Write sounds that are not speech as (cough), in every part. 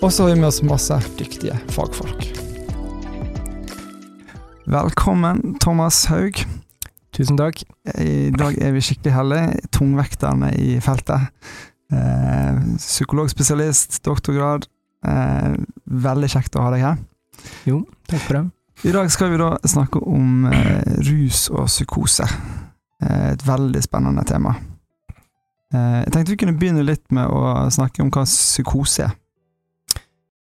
Og så har vi med oss masse dyktige fagfolk. Velkommen, Thomas Haug. Tusen takk. I dag er vi skikkelig heldige. Tungvekterne i feltet. Eh, psykologspesialist, doktorgrad. Eh, veldig kjekt å ha deg her. Jo, takk for det. I dag skal vi da snakke om eh, rus og psykose. Eh, et veldig spennende tema. Eh, jeg tenkte vi kunne begynne litt med å snakke om hva psykose er.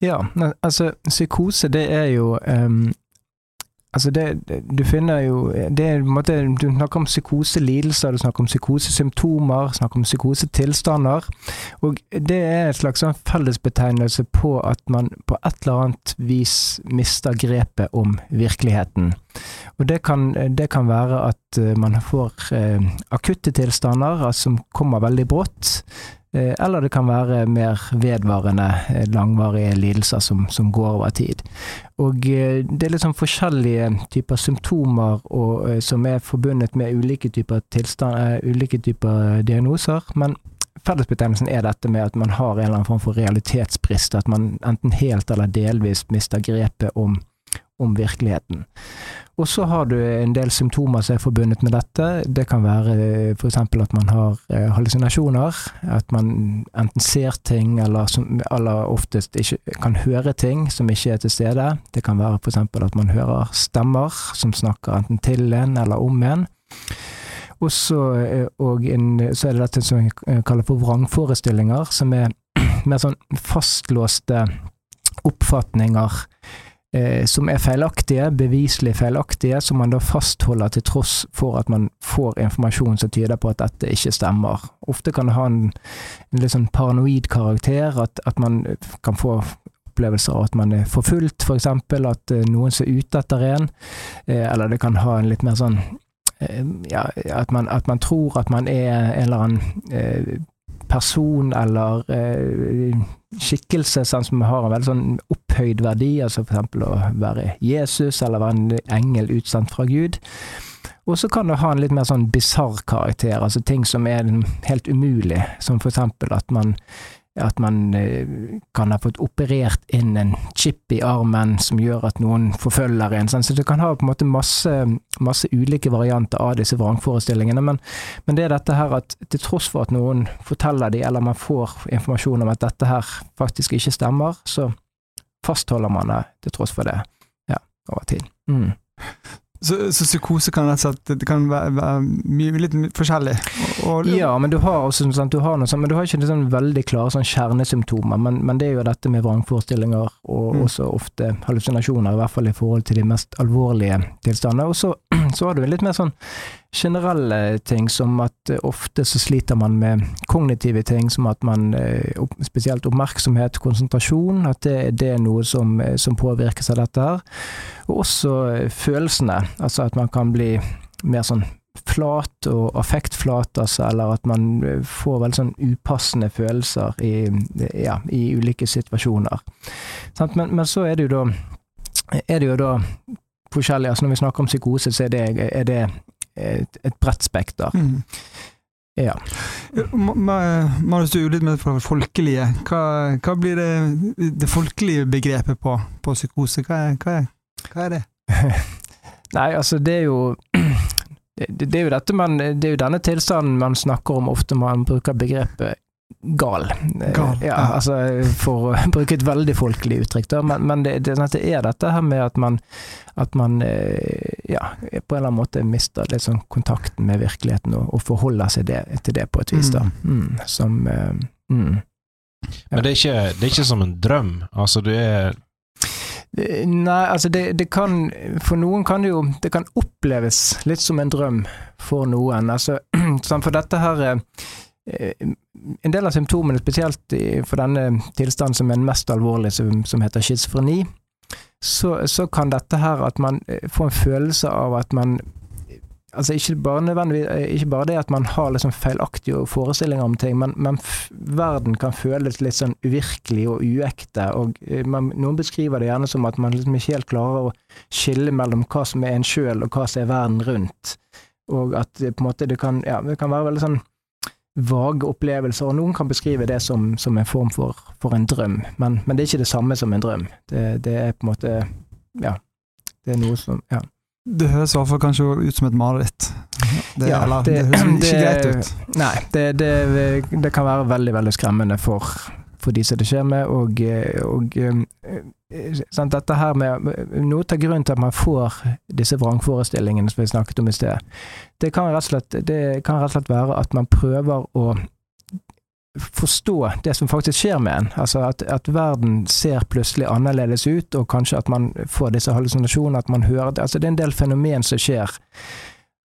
Ja, altså, psykose det er jo um, Altså, det, du finner jo det er, måte, Du snakker om psykoselidelser, du snakker om psykosesymptomer, snakker om psykosetilstander. Og det er et slags sånn fellesbetegnelse på at man på et eller annet vis mister grepet om virkeligheten. Og det kan, det kan være at man får eh, akutte tilstander altså, som kommer veldig brått. Eh, eller det kan være mer vedvarende, eh, langvarige lidelser som, som går over tid. Og eh, det er litt sånn forskjellige typer symptomer og, som er forbundet med ulike typer, tilstand, ulike typer diagnoser. men Fellesbetegnelsen er dette med at man har en eller annen form for realitetsbrist, at man enten helt eller delvis mister grepet om om virkeligheten. Og så har du en del symptomer som er forbundet med dette. Det kan være eh, f.eks. at man har eh, hallusinasjoner, at man enten ser ting eller som aller oftest ikke kan høre ting som ikke er til stede. Det kan være f.eks. at man hører stemmer som snakker enten til en eller om en. Også, eh, og en, så er det dette som vi kaller for vrangforestillinger, som er (clears throat) mer sånn fastlåste oppfatninger eh, som er feilaktige, beviselig feilaktige, som man da fastholder til tross for at man får informasjon som tyder på at dette ikke stemmer. Ofte kan det ha en, en litt sånn paranoid karakter, at, at man kan få opplevelser av at man er forfulgt, f.eks., for at eh, noen ser ute etter en, eh, eller det kan ha en litt mer sånn eh, ja, at man, at man, tror at man er en eller annen eh, person eller eh, skikkelse sånn som har en veldig sånn opphøyd verdi, altså eksempel å være Jesus eller være en engel utsendt fra Gud. Og så kan det ha en litt mer sånn bisarr karakter, altså ting som er helt umulig, som eksempel at man at man eh, kan ha fått operert inn en chip i armen som gjør at noen forfølger en. Så du kan ha på en måte masse, masse ulike varianter av disse vrangforestillingene. Men, men, det er dette her at til tross for at noen forteller de, eller man får informasjon om at dette her faktisk ikke stemmer, så fastholder man det til tross for det. Ja, over tid. Mm. Så, så, psykose kan rett og slett det kan være, være litt forskjellig? Og, og, ja, men du har også sånn, du har noe sånt, men du har ikke sånn veldig klare sånn kjernesymptomer. Men, men, det er jo dette med vrangforestillinger og mm. også ofte hallusinasjoner, i hvert fall i forhold til de mest alvorlige tilstandene. Og så, (clears throat) så har du en litt mer sånn generelle ting, som at eh, ofte så sliter man med kognitive ting, som at man eh, Spesielt oppmerksomhet, konsentrasjon, at det, det er noe som, eh, som, påvirkes av dette her. Og også følelsene, altså at man kan bli mer sånn flat og affektflat, altså, eller at man får veldig sånn upassende følelser i, ja, i ulike situasjoner. Men, men, så er det jo da er det jo da forskjellig, altså Når vi snakker om psykose, så er det, er det et, et bredt spekter. Mm. Ja. Marius, du er jo litt mer fra det folkelige. Hva, hva, blir det, det folkelige begrepet på, på psykose? Hva er, hva, er, hva er, det? (laughs) Nei, altså det er jo (clears throat) det, det, er jo dette man, det er jo denne tilstanden man snakker om ofte man bruker begrepet gal. gal. Ja, altså For å (laughs) bruke et veldig folkelig uttrykk, da. Men, men det, det, er dette her med at man, at man eh, ja, på en eller annen måte mister litt sånn kontakten med virkeligheten og, og forholder seg det, til det på et vis, da. Mm. Mm, som uh, mm. Men det er, ikke, det er, ikke, som en drøm? Altså, du er Nei, altså det, det, kan For noen kan det jo Det kan oppleves litt som en drøm for noen. Altså, (clears throat) for dette her Eh, en del av symptomene, spesielt for denne tilstanden som er den mest alvorlige, som, som heter schizofreni, så, så kan dette her at man eh, får en følelse av at man Altså ikke bare, eh, ikke bare det at man har liksom feilaktige forestillinger om ting, men, men verden kan føles litt sånn uvirkelig og uekte. og eh, man, Noen beskriver det gjerne som at man liksom ikke helt klarer å skille mellom hva som er en sjøl og hva som er verden rundt. Og at på en måte det kan, ja, det kan være veldig sånn vage opplevelser, og noen kan beskrive det som, som en form for, for en drøm, men, men, det er ikke det samme som en drøm. Det, det er på en måte Ja. Det er noe som Ja. Det høres i hvert fall kanskje ut som et mareritt. Det, ja, det, det, høres ikke (clears throat) det, greit ut. Nei, det, kan være veldig, veldig skremmende for, for de som det skjer med, og, og eh, sant, dette her med Noe av grunnen til at man får disse vrangforestillingene som vi snakket om i sted, det kan rett og slett, rett og slett være at man prøver å forstå det som faktisk skjer med en. Altså at, at, verden ser plutselig annerledes ut, og kanskje at man får disse hallusinasjonene, at man hører det. Altså det er en del fenomen som skjer.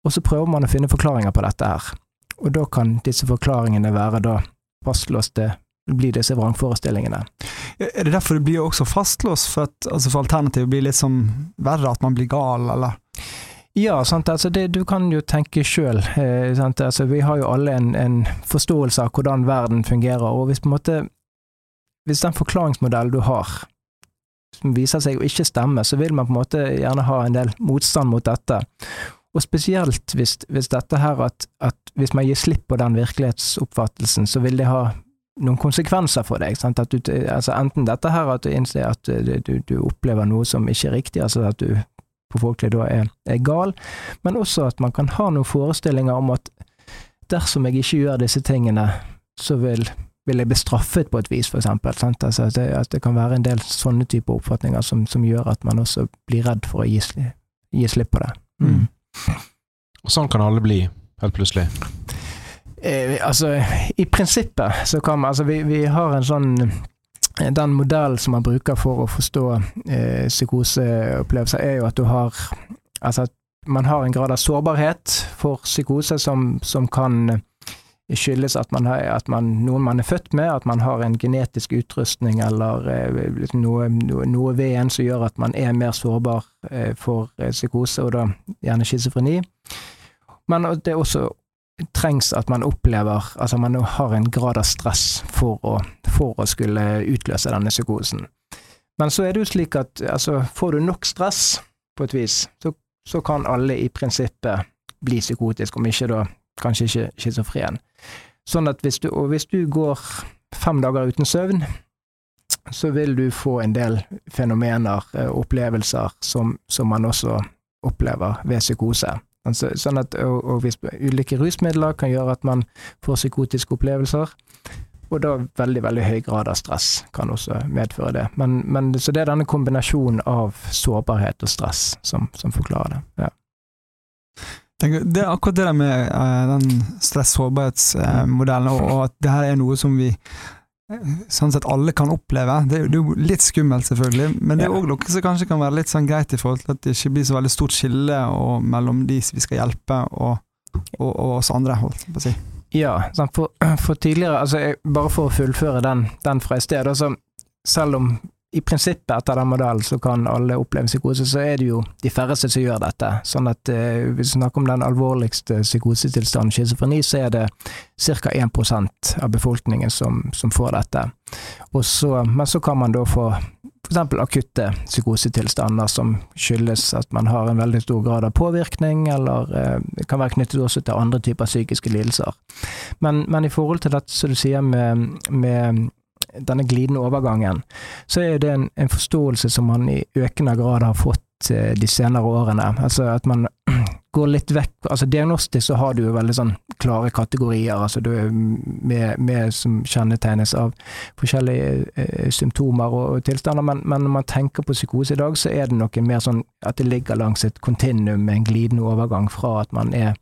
Og så prøver man å finne forklaringer på dette her. Og da kan disse forklaringene være da fastlåste blir disse vrangforestillingene. Er det derfor det blir også fastlåst, for, at, altså for alternativet blir litt som verre, at man blir gal, eller? Ja? Altså det, du kan jo tenke sjøl. Eh, altså vi har jo alle en, en, forståelse av hvordan verden fungerer, og hvis, på en måte, hvis den forklaringsmodellen du har, som viser seg å ikke stemme, så vil man på en måte gjerne ha en del motstand mot dette. Og spesielt hvis, hvis dette her at, at, hvis man gir slipp på den virkelighetsoppfattelsen, så vil det ha noen konsekvenser for deg. Du, altså enten dette her at du innser at du, du, opplever noe som ikke er riktig, altså at du på folkelig da er, er gal, men også at man kan ha noen forestillinger om at dersom jeg ikke gjør disse tingene, så vil, vil jeg bli straffet på et vis, for eksempel. Altså det, at det kan være en del sånne typer oppfatninger som, som, gjør at man også blir redd for å gi, gi slipp på det. Mm. Og sånn kan alle bli, helt plutselig? Eh, altså, i prinsippet så kan man Altså, vi, vi har en sånn Eh, den modellen som man bruker for å forstå eh, psykoseopplevelser, er jo at du har Altså at man har en grad av sårbarhet for psykose som, som kan skyldes at, man har, at man, noen man er født med, at man har en genetisk utrustning eller eh, noe, noe, ved en som gjør at man er mer sårbar eh, for eh, psykose, og da gjerne schizofreni. Men det er også trengs at man opplever Altså man har en grad av stress for å, for å skulle utløse denne psykosen. Men så er det jo slik at altså, får du nok stress, på et vis, så, så kan alle i prinsippet bli psykotisk, om ikke da kanskje ikke schizofren. Sånn at hvis du, og hvis du går fem dager uten søvn, så vil du få en del fenomener, eh, opplevelser, som, som man også opplever ved psykose. Altså, sånn at, og, og hvis ulike rusmidler kan gjøre at man får psykotiske opplevelser. Og da veldig veldig høy grad av stress kan også medføre det. Men, men så det er denne kombinasjonen av sårbarhet og stress som, som forklarer det. Ja. Det er akkurat det der med uh, den stress-sårbarhetsmodellen, og, og, at det her er noe som vi sånn sett alle kan oppleve. Det er jo litt skummelt, selvfølgelig, men det er òg noe som kanskje kan være litt sånn greit i forhold til at det ikke blir så veldig stort skille og, mellom de vi skal hjelpe, og, og, og oss andre, holdt på å si. Ja, for, for tidligere, altså bare for å fullføre den, den fra i sted, altså, selv om i prinsippet etter den modellen så kan alle oppleve psykose, så er det jo de færreste som gjør dette. Sånn at eh, hvis vi snakker om den alvorligste psykosetilstanden, schizofreni, så er det ca. 1% av befolkningen som, som får dette. Så, men så kan man da få f.eks. akutte psykosetilstander som skyldes at man har en veldig stor grad av påvirkning, eller eh, kan være knyttet også til andre typer psykiske lidelser. Men, men i forhold til dette som du sier med, med denne glidende overgangen, så er det en, en, forståelse som man i økende grad har fått eh, de senere årene. Altså at man (clears throat) går litt vekk altså Diagnostisk så har du jo veldig sånn klare kategorier, altså du med, med som kjennetegnes av forskjellige eh, symptomer og, og tilstander, men, men, når man tenker på psykose i dag, så er det noe mer sånn at det ligger langs et kontinuum med en glidende overgang fra at man er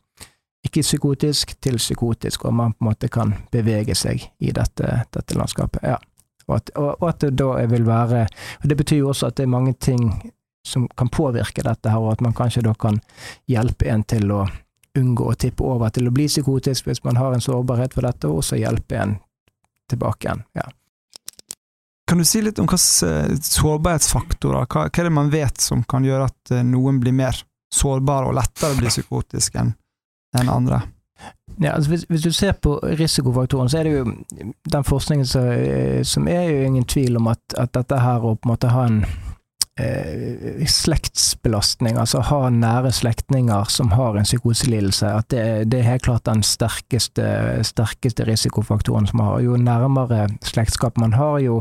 ikke psykotisk til psykotisk, og man på en måte kan bevege seg i dette, dette landskapet. Ja. Og, at, og, og at, det da vil være og Det betyr jo også at det er mange ting som kan påvirke dette, her, og at man kanskje da kan hjelpe en til å unngå å tippe over til å bli psykotisk hvis man har en sårbarhet for dette, og også hjelpe en tilbake igjen. Ja. kan du si litt om hvilke sårbarhetsfaktorer hva, hva er det man vet som kan gjøre at noen blir mer sårbare og lettere blir psykotisk enn en andre? Ja, altså hvis, hvis, du ser på risikofaktoren, så er det jo den forskningen som, som er jo ingen tvil om at, at dette her å på en måte ha en eh, slektsbelastning, altså ha nære slektninger som har en psykoselidelse, at det, det, er helt klart den sterkeste, sterkeste risikofaktoren som har. Jo nærmere slektskap man har, jo,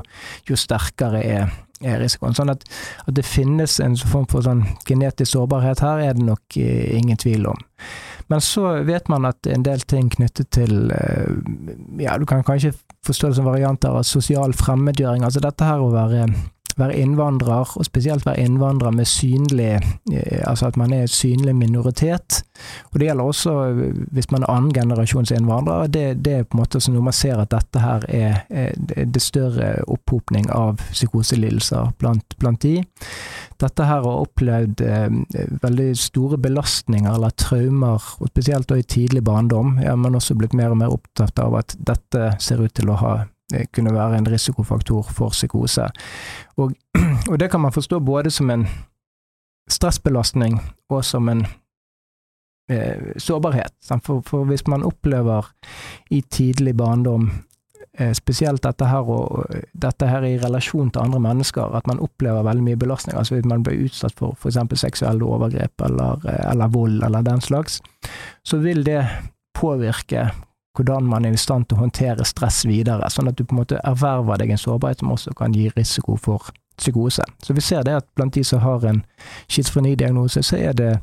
jo sterkere er, er risikoen. Sånn at, at, det finnes en form for sånn genetisk sårbarhet her, er det nok eh, ingen tvil om. Men så vet man at en del ting knyttet til eh, Ja, du kan kanskje forstå det som varianter av sosial fremmedgjøring. Altså dette her å være være innvandrer, og spesielt være innvandrer med synlig eh, Altså at man er en synlig minoritet. Og det gjelder også eh, hvis man er annen generasjons innvandrer. Det, det, er på en måte noe man ser at dette her er, er det større opphopning av psykoselidelser blant, blant de. Dette her har opplevd eh, veldig store belastninger eller traumer, og spesielt da i tidlig barndom, er man også blitt mer og mer opptatt av at dette ser ut til å ha kunne være en risikofaktor for psykose. Og, (clears throat) og, det kan man forstå både som en stressbelastning og som en eh, sårbarhet. For, for, hvis man opplever i tidlig barndom eh, spesielt dette her, og, dette her i relasjon til andre mennesker, at man opplever veldig mye belastning. Altså hvis man blir utsatt for f.eks. seksuelle overgrep eller, eh, eller vold eller den slags, så vil det påvirke hvordan man er i stand til å håndtere stress videre, sånn at du på en måte erverver deg en sårbarhet som også kan gi risiko for psykose. Så vi ser det at blant de som har en schizofrenidiagnose, så er det,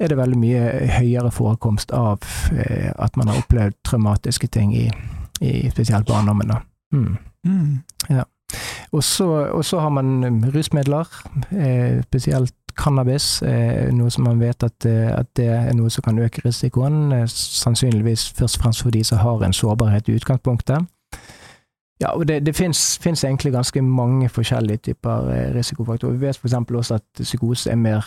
er det veldig mye høyere forekomst av eh, at man har opplevd traumatiske ting i, i spesielt barndommen. Mm. Mm. Ja. Og så har man rusmidler, eh, spesielt cannabis, eh, noe som man vet at, eh, at, det er noe som kan øke risikoen, eh, sannsynligvis først og fremst for de som har en sårbarhet i utgangspunktet. Ja, og det, det finnes egentlig ganske mange forskjellige typer eh, risikofaktorer. Vi vet f.eks. også at psykose er mer,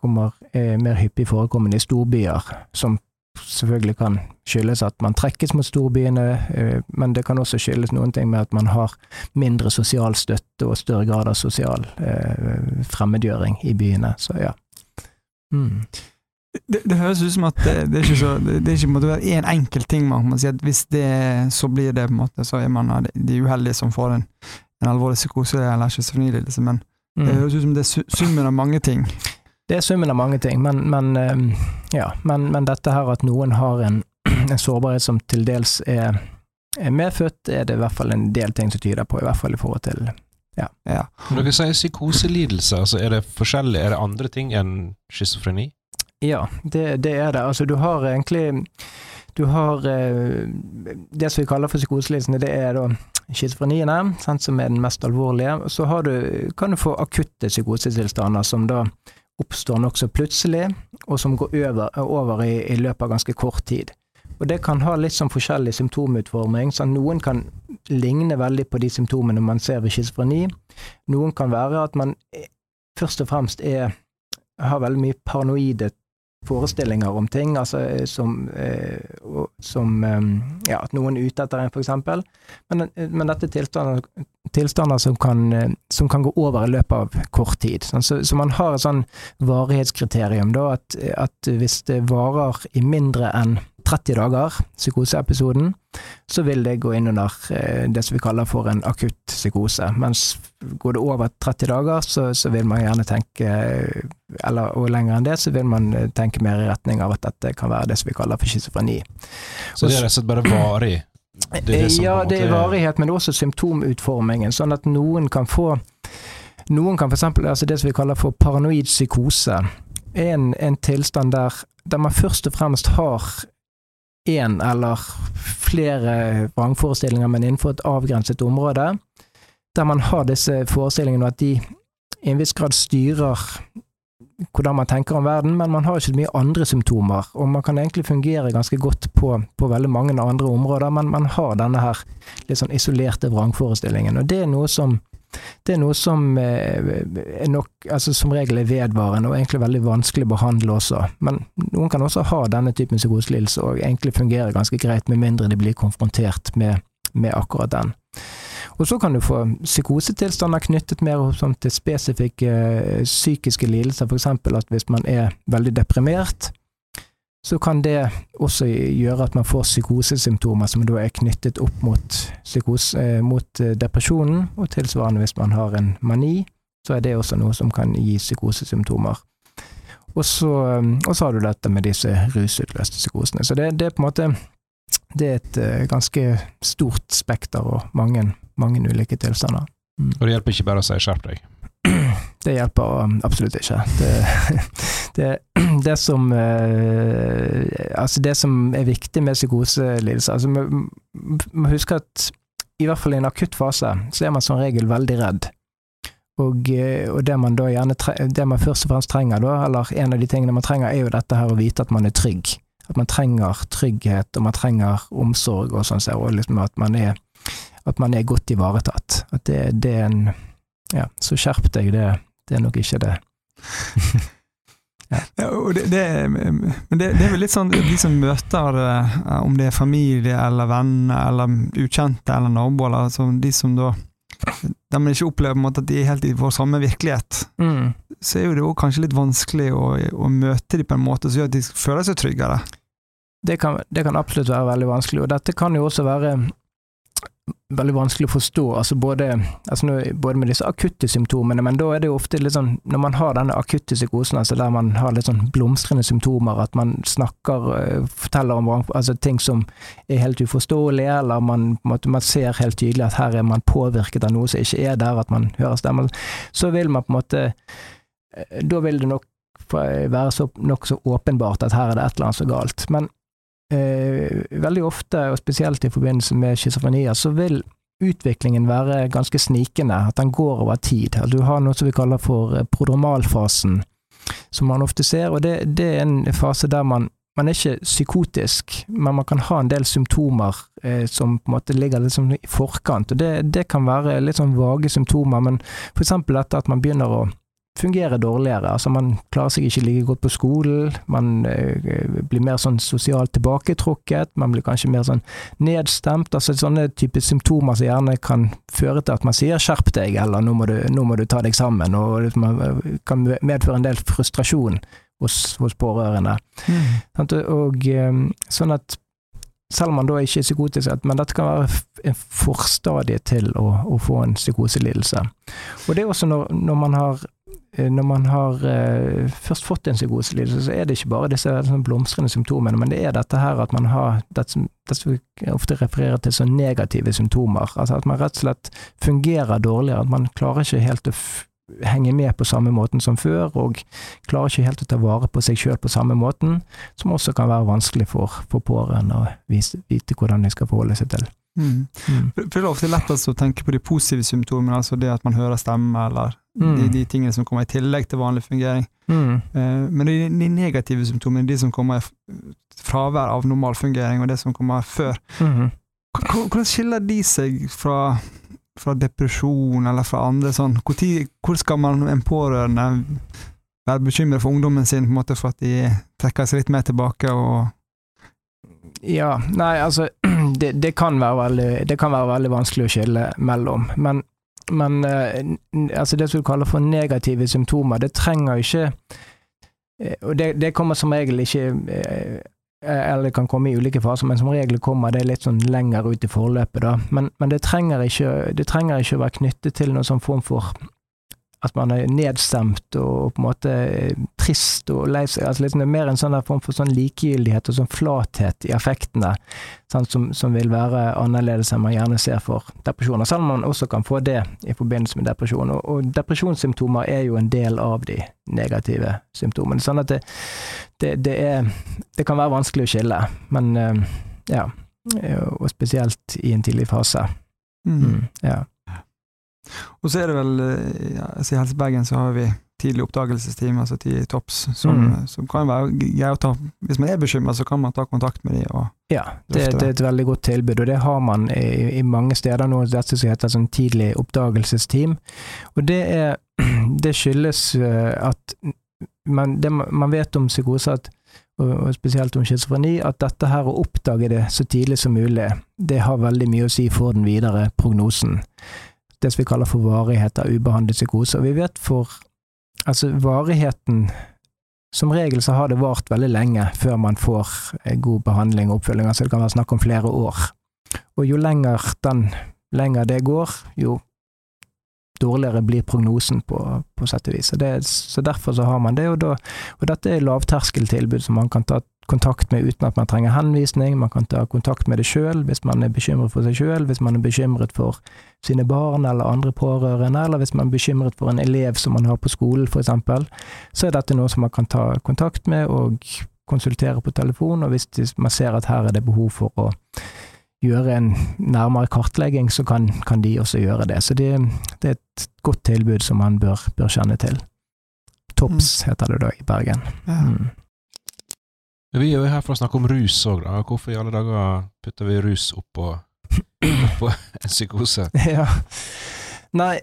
kommer, er mer hyppig forekommende i storbyer, som selvfølgelig kan skyldes at man trekkes mot storbyene, eh, men det kan også skyldes noen ting med at man har mindre sosial støtte og større grad av sosial eh, fremmedgjøring i byene. Så ja. Mm. Det, det, høres ut som at det, det er ikke så Det, det er ikke måtte være én en enkelt ting man kan si at hvis det så blir det på en måte, så er man de uheldige som får en, en alvorlig psykose eller schizofrenilidelse, men mm. det høres ut som det er summen av mange ting. Det er summen av mange ting, men, men ehm, ja, men, men, dette her at noen har en, (clears throat) en sårbarhet som til dels er, er, medfødt, er det i hvert fall en del ting som tyder på, i hvert fall i forhold til ja. ja. Når dere sier psykoselidelse, altså er det forskjellig, er det andre ting enn schizofreni? Ja, det, det, er det. Altså du har egentlig du har eh, Det som vi kaller for psykoselidelsene, det er da schizofreniene, som er den mest alvorlige. Så du, kan du få akutte psykosetilstander som da oppstår nokså plutselig, og som går over, over i, i, løpet av ganske kort tid. Og Det kan ha litt sånn forskjellig symptomutforming. så Noen kan ligne veldig på de symptomene man ser ved schizofreni. Noen kan være at man først og fremst er, har veldig mye paranoide forestillinger om ting, altså eh, som, eh, som eh, ja, at noen er ute etter en, for eksempel. Men, men dette er tilstander, tilstander som, kan, som, kan, gå over i løpet av kort tid. Så, så man har et sånn varighetskriterium, da, at, at hvis det varer i mindre enn 30 dager, psykoseepisoden, så vil det gå inn under eh, det som vi kaller for en akutt psykose. Mens går det over 30 dager, så, så vil man gjerne tenke, eller og lenger enn det, så vil man eh, tenke mer i retning av at dette kan være det som vi kaller for schizofreni. Så det er rett og slett bare varig? Det det ja, det er varighet, men også symptomutformingen, sånn at noen kan få noen kan eksempel, altså det som vi kaller for paranoid psykose, en, en tilstand der, der man først og fremst har én eller flere vrangforestillinger, men innenfor et avgrenset område, der man har disse forestillingene, og at de i en viss grad styrer hvordan man tenker om verden, men man har ikke så mye andre symptomer, og man kan egentlig fungere ganske godt på, på veldig mange andre områder, men man har denne her litt sånn isolerte vrangforestillingen, og det er noe som det er noe som eh, nok, altså som regel er vedvarende og egentlig veldig vanskelig å behandle også. Men noen kan også ha denne typen psykoselidelse og egentlig fungere ganske greit, med mindre de blir konfrontert med, med akkurat den. Og så kan du få psykosetilstander knyttet mer sånn til spesifikke eh, psykiske lidelser, f.eks. at hvis man er veldig deprimert, så kan det også gjøre at man får psykosesymptomer som da er knyttet opp mot, psykose, eh, mot eh, depresjonen, og tilsvarende hvis man har en mani, så er det også noe som kan gi psykosesymptomer. Og så, eh, har du dette med disse rusutløste psykosene. Så det, det, er på en måte det er et ganske stort spekter og mange, mange ulike tilstander. Mm. Og det hjelper ikke bare å si 'skjerp deg'? (clears throat) Det hjelper absolutt ikke. Det, (clears throat) det, (clears throat) det som uh, Altså, det som er viktig med psykoselidelser altså, Man må huske at i hvert fall i en akutt fase, så er man som regel veldig redd. Og, eh, og det man da gjerne det man først og fremst trenger, da, eller en av de tingene man trenger, er jo dette her å vite at man er trygg. At man trenger trygghet, og man trenger omsorg og sånn, og liksom at man er, at man er godt ivaretatt. At det er en Ja, så skjerp deg, det, det er nok ikke det. (laughs) ja. ja. det, det, men det, er vel litt sånn de som møter, eh, om det er familie eller venner eller ukjente eller naboer, altså de som da der man ikke opplever at de er helt i vår samme virkelighet, mm. så er jo det kanskje litt vanskelig å, å møte dem på en måte som gjør at de føler seg tryggere. Det kan, det kan, absolutt være veldig vanskelig, og dette kan jo også være veldig vanskelig å forstå, altså både, altså både, med disse akutte symptomene, men da er det jo ofte litt sånn, når man har denne akutte psykosen, altså der man har litt sånn blomstrende symptomer, at man snakker, uh, forteller om altså ting som er helt uforståelige, eller man, man ser helt tydelig at her er man påvirket av noe som ikke er der, at man hører stemmer, så vil man på en måte eh, Da vil det nok være så, nokså åpenbart at her er det et eller annet så galt. Men eh, veldig ofte, og spesielt i forbindelse med schizofrenia, så vil utviklingen være ganske snikende, at den går over tid. Du har noe som vi kaller for eh, prodromalfasen, som man ofte ser, og det, det er en fase der man man er ikke psykotisk, men man kan ha en del symptomer eh, som på en måte ligger litt sånn i forkant. og det, det, kan være litt sånn vage symptomer, men eksempel dette at man begynner å fungerer dårligere. Altså man klarer seg ikke like godt på skolen, man eh, blir mer sånn sosialt tilbaketrukket, man blir kanskje mer sånn nedstemt. Altså sånne typer symptomer som gjerne kan føre til at man sier 'skjerp deg', eller nå må, du, nå må du ta deg sammen', og man eh, kan medføre en del frustrasjon hos, hos pårørende. Mm. Og eh, sånn at selv om man da ikke er psykotisk, men dette kan være en forstadie til å, å få en psykoselidelse. Og det er også når, når man har når man har eh, først fått en psykoselidelse, så er det ikke bare disse sånn blomstrende symptomene, men det er dette her at man har det som, ofte refererer til som negative symptomer. Altså at man rett og slett fungerer dårligere, at man klarer ikke helt å henge med på samme måten som før, og klarer ikke helt å ta vare på seg sjøl på samme måten, som også kan være vanskelig for, for pårørende å vite hvordan de skal forholde seg til. Mm. Mm. For det er ofte lettest å tenke på de positive symptomene, altså det at man hører stemme, eller mm. de, de, tingene som kommer i tillegg til vanlig fungering. Mm. Eh, men de, de, negative symptomene, de som kommer i fravær av normal fungering, og det som kommer før, mm. hvordan skiller de seg fra, fra, depresjon eller fra andre sånn? Hvor, tid, hvor skal man, en pårørende, være bekymret for ungdommen sin på en måte for at de trekker seg litt mer tilbake? og ja, nei, altså (clears throat) det, det, kan veldig, det, kan være veldig, vanskelig å skille mellom. Men men eh, altså det som du kaller for negative symptomer, det trenger ikke eh, Og det, det kommer som regel ikke eh, eller det kan komme i ulike faser, men som regel kommer det litt sånn lenger ut i forløpet. da. Men, men det, trenger ikke, det, trenger ikke, å være knyttet til noen sånn form for at man er nedstemt og på en måte trist og lei seg. Altså liksom det er mer en sånn form for sånn likegyldighet og sånn flathet i affektene sånn, som, som, vil være annerledes enn man gjerne ser for depresjoner. Selv om man også kan få det i forbindelse med depresjon. Og, og depresjonssymptomer er jo en del av de negative symptomene. Sånn at det, det, det, er, det kan være vanskelig å skille, men eh, ja. Og spesielt i en tidlig fase. Mm. Mm, ja. Og så er det vel eh, ja, altså I Helse Bergen så har vi tidlig oppdagelsesteam, altså ti topps, som, mm. som, kan være greie å ta Hvis man er bekymret, så kan man ta kontakt med dem. ja, det, det, er et veldig godt tilbud, og det har man i, i mange steder nå, dette som heter sånn tidlig oppdagelsesteam. Og det, er, (clears throat) det skyldes eh, at man, det man vet om psykose, at og, og spesielt om schizofreni, at dette her å oppdage det så tidlig som mulig, det har veldig mye å si for den videre prognosen. Det som vi kaller for varighet av ubehandlet psykose. Og vi vet for altså varigheten som regel så har det vart veldig lenge før man får eh, god behandling og oppfølging, altså det kan være snakk om flere år. Og jo lenger, den, lenger det går, jo dårligere blir prognosen på, på sett og vis. Så, det, så, derfor så har man det, og, da, og dette er lavterskeltilbud som man kan ta kontakt med uten at man trenger henvisning, man kan ta kontakt med det sjøl hvis man er bekymret for seg sjøl, hvis man er bekymret for sine barn eller andre pårørende, eller hvis man er bekymret for en elev som man har på skolen eksempel, så er dette noe som man kan ta kontakt med og konsultere på telefon, og hvis man ser at her er det behov for å gjøre en nærmere kartlegging, så kan, kan de også gjøre det. Så det, det, er et godt tilbud som man bør, bør kjenne til. TOPS mm. heter det da i Bergen. Ja. Mm. Vi er jo her for å snakke om rus òg, da. Hvorfor i alle dager putter vi rus oppå, oppå (laughs) en psykose? (laughs) Ja. Nei,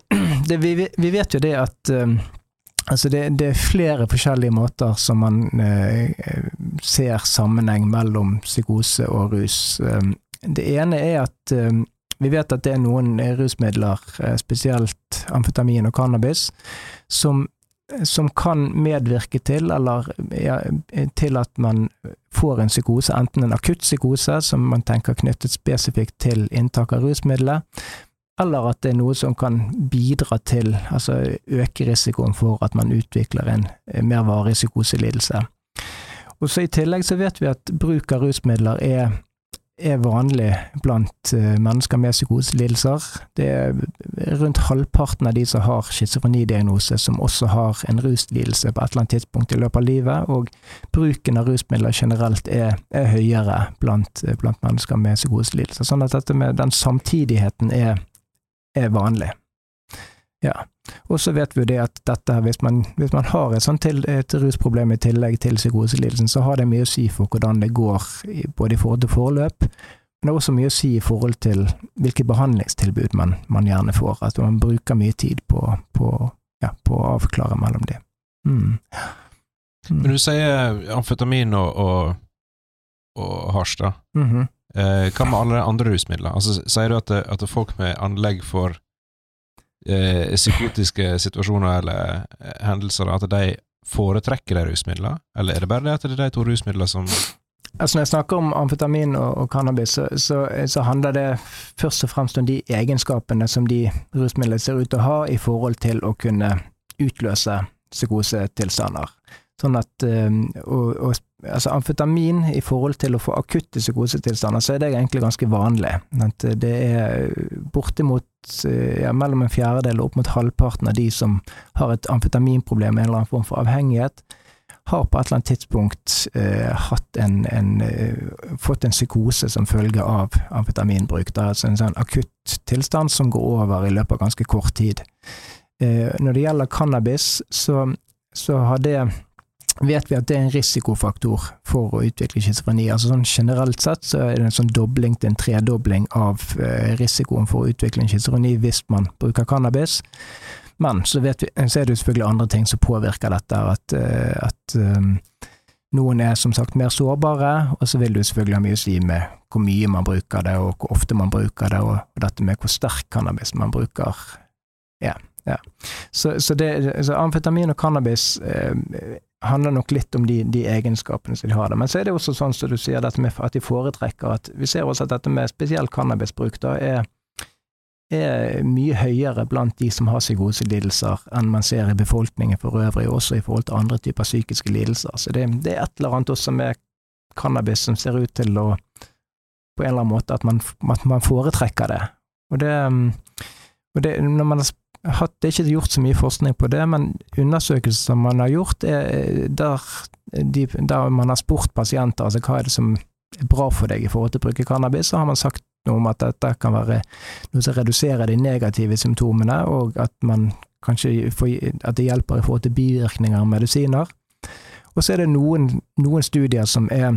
det, vi, vi, vet jo det at um, Altså det, det, er flere forskjellige måter som man uh, ser sammenheng mellom psykose og rus. Um, det ene er at um, vi vet at det er noen rusmidler, uh, spesielt amfetamin og cannabis, som, som kan medvirke til, eller ja, til at man får en psykose, enten en akutt psykose som man tenker knyttet spesifikt til inntak av rusmidler, eller at det er noe som kan bidra til, altså øke risikoen for at man utvikler en mer varig psykoselidelse. Og så I tillegg så vet vi at bruk av rusmidler er er vanlig blant eh, mennesker med psykoselidelser. Det er rundt halvparten av de som har schizofrenidiagnose, som også har en ruslidelse på et eller annet tidspunkt i løpet av livet, og bruken av rusmidler generelt er, er høyere blant, blant, mennesker med psykoselidelser. Sånn at dette med den samtidigheten er, er vanlig. Ja. Og så vet vi jo det at dette, hvis man, hvis man har et, sånt til, et rusproblem i tillegg til psykoselidelsen, så har det mye å si for hvordan det går, både i forhold til forløp, men det er også mye å si i forhold til hvilke behandlingstilbud man, man gjerne får. At man bruker mye tid på, på, ja, på å avklare mellom de. Mm. Mm. Men du sier amfetamin og, og, og hasj, da. Mm -hmm. eh, hva med alle andre rusmidler? Altså, sier du at, at folk med anlegg for eh, psykotiske situasjoner eller eh, hendelser, at de foretrekker de rusmidlene? Eller er det bare det at det er de to rusmidlene som Altså Når jeg snakker om amfetamin og, og cannabis, så, så, så, handler det først og fremst om de egenskapene som de rusmidlene ser ut til å ha i forhold til å kunne utløse psykosetilstander. Sånn at og, og, altså Amfetamin i forhold til å få akutte psykosetilstander, så er det egentlig ganske vanlig. At det er bortimot ja, mellom en fjerdedel og opp mot halvparten av de som har et amfetaminproblem en eller annen form for avhengighet, har på et eller annet tidspunkt eh, en, en, eh, fått en psykose som følge av amfetaminbruk. Det er altså en sånn akutt tilstand som går over i løpet av ganske kort tid. Eh, når det gjelder cannabis, så, så har det vet vi at det er en risikofaktor for å utvikle schizofreni. Altså sånn Generelt sett så er det en sånn dobling til en tredobling av eh, risikoen for å utvikle en schizofreni hvis man bruker cannabis. Men så, vi, så, er det selvfølgelig andre ting som påvirker dette. At, eh, at um, noen er som sagt mer sårbare, og så vil du selvfølgelig ha mye å si med hvor mye man bruker det, og hvor ofte man bruker det, og, dette med hvor sterk cannabis man bruker. Ja, ja. Så, så, det, så amfetamin og cannabis eh, handler nok litt om de, de, egenskapene som de har. Men så er det også sånn som du sier, dette med at de foretrekker at Vi ser også at dette med spesielt cannabisbruk da er, er mye høyere blant de som har psykoselidelser, enn man ser i befolkningen for øvrig, også i forhold til andre typer psykiske lidelser. Så det, det er et eller annet også med cannabis som ser ut til å på en eller annen måte at man, at man foretrekker det. Og det, og det når man har hatt, det er ikke gjort så mye forskning på det, men undersøkelser man har gjort, er der, de, der man har spurt pasienter altså hva er det som er bra for deg i forhold til å bruke cannabis, så har man sagt noe om at dette kan være noe som reduserer de negative symptomene, og at man kanskje får, at det hjelper i forhold til bivirkninger av medisiner. Og så er det noen, noen studier som er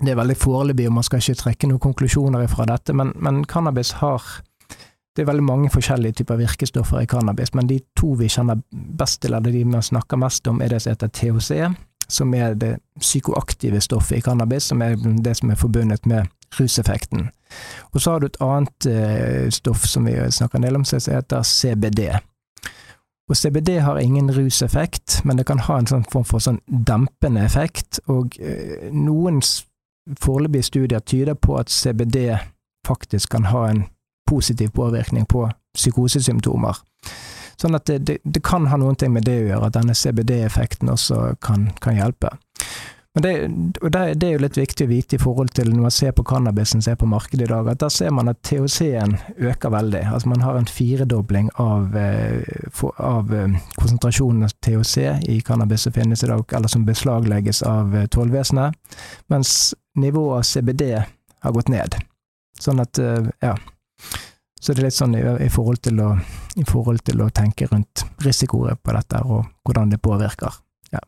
det er veldig foreløpig, og man skal ikke trekke noen konklusjoner fra dette, men, men cannabis har det er veldig mange forskjellige typer virkestoffer i cannabis, men de to vi kjenner best til, eller de vi snakker mest om, er det som heter THC, som er det psykoaktive stoffet i cannabis, som er det som er forbundet med ruseffekten. Og så har du et annet eh, stoff som vi snakker en del om, som heter CBD. Og CBD har ingen ruseffekt, men det kan ha en sånn form for sånn dempende effekt, og eh, noen foreløpige studier tyder på at CBD faktisk kan ha en positiv påvirkning på psykosesymptomer. Sånn at det, det, det, kan ha noe med det å gjøre, at denne CBD-effekten også kan, kan, hjelpe. Men det, det, det, er jo litt viktig å vite i forhold til når man ser på cannabisen som er på markedet i dag, at der ser man at THC-en øker veldig. Altså man har en firedobling av, eh, av eh, konsentrasjonen av THC i cannabis som finnes i dag, eller som beslaglegges av eh, tollvesenet, mens nivået av CBD har gått ned. Sånn at, ja så det er litt sånn i, i, forhold, å, i forhold til å tenke rundt risikoer på dette, og hvordan det påvirker. Ja.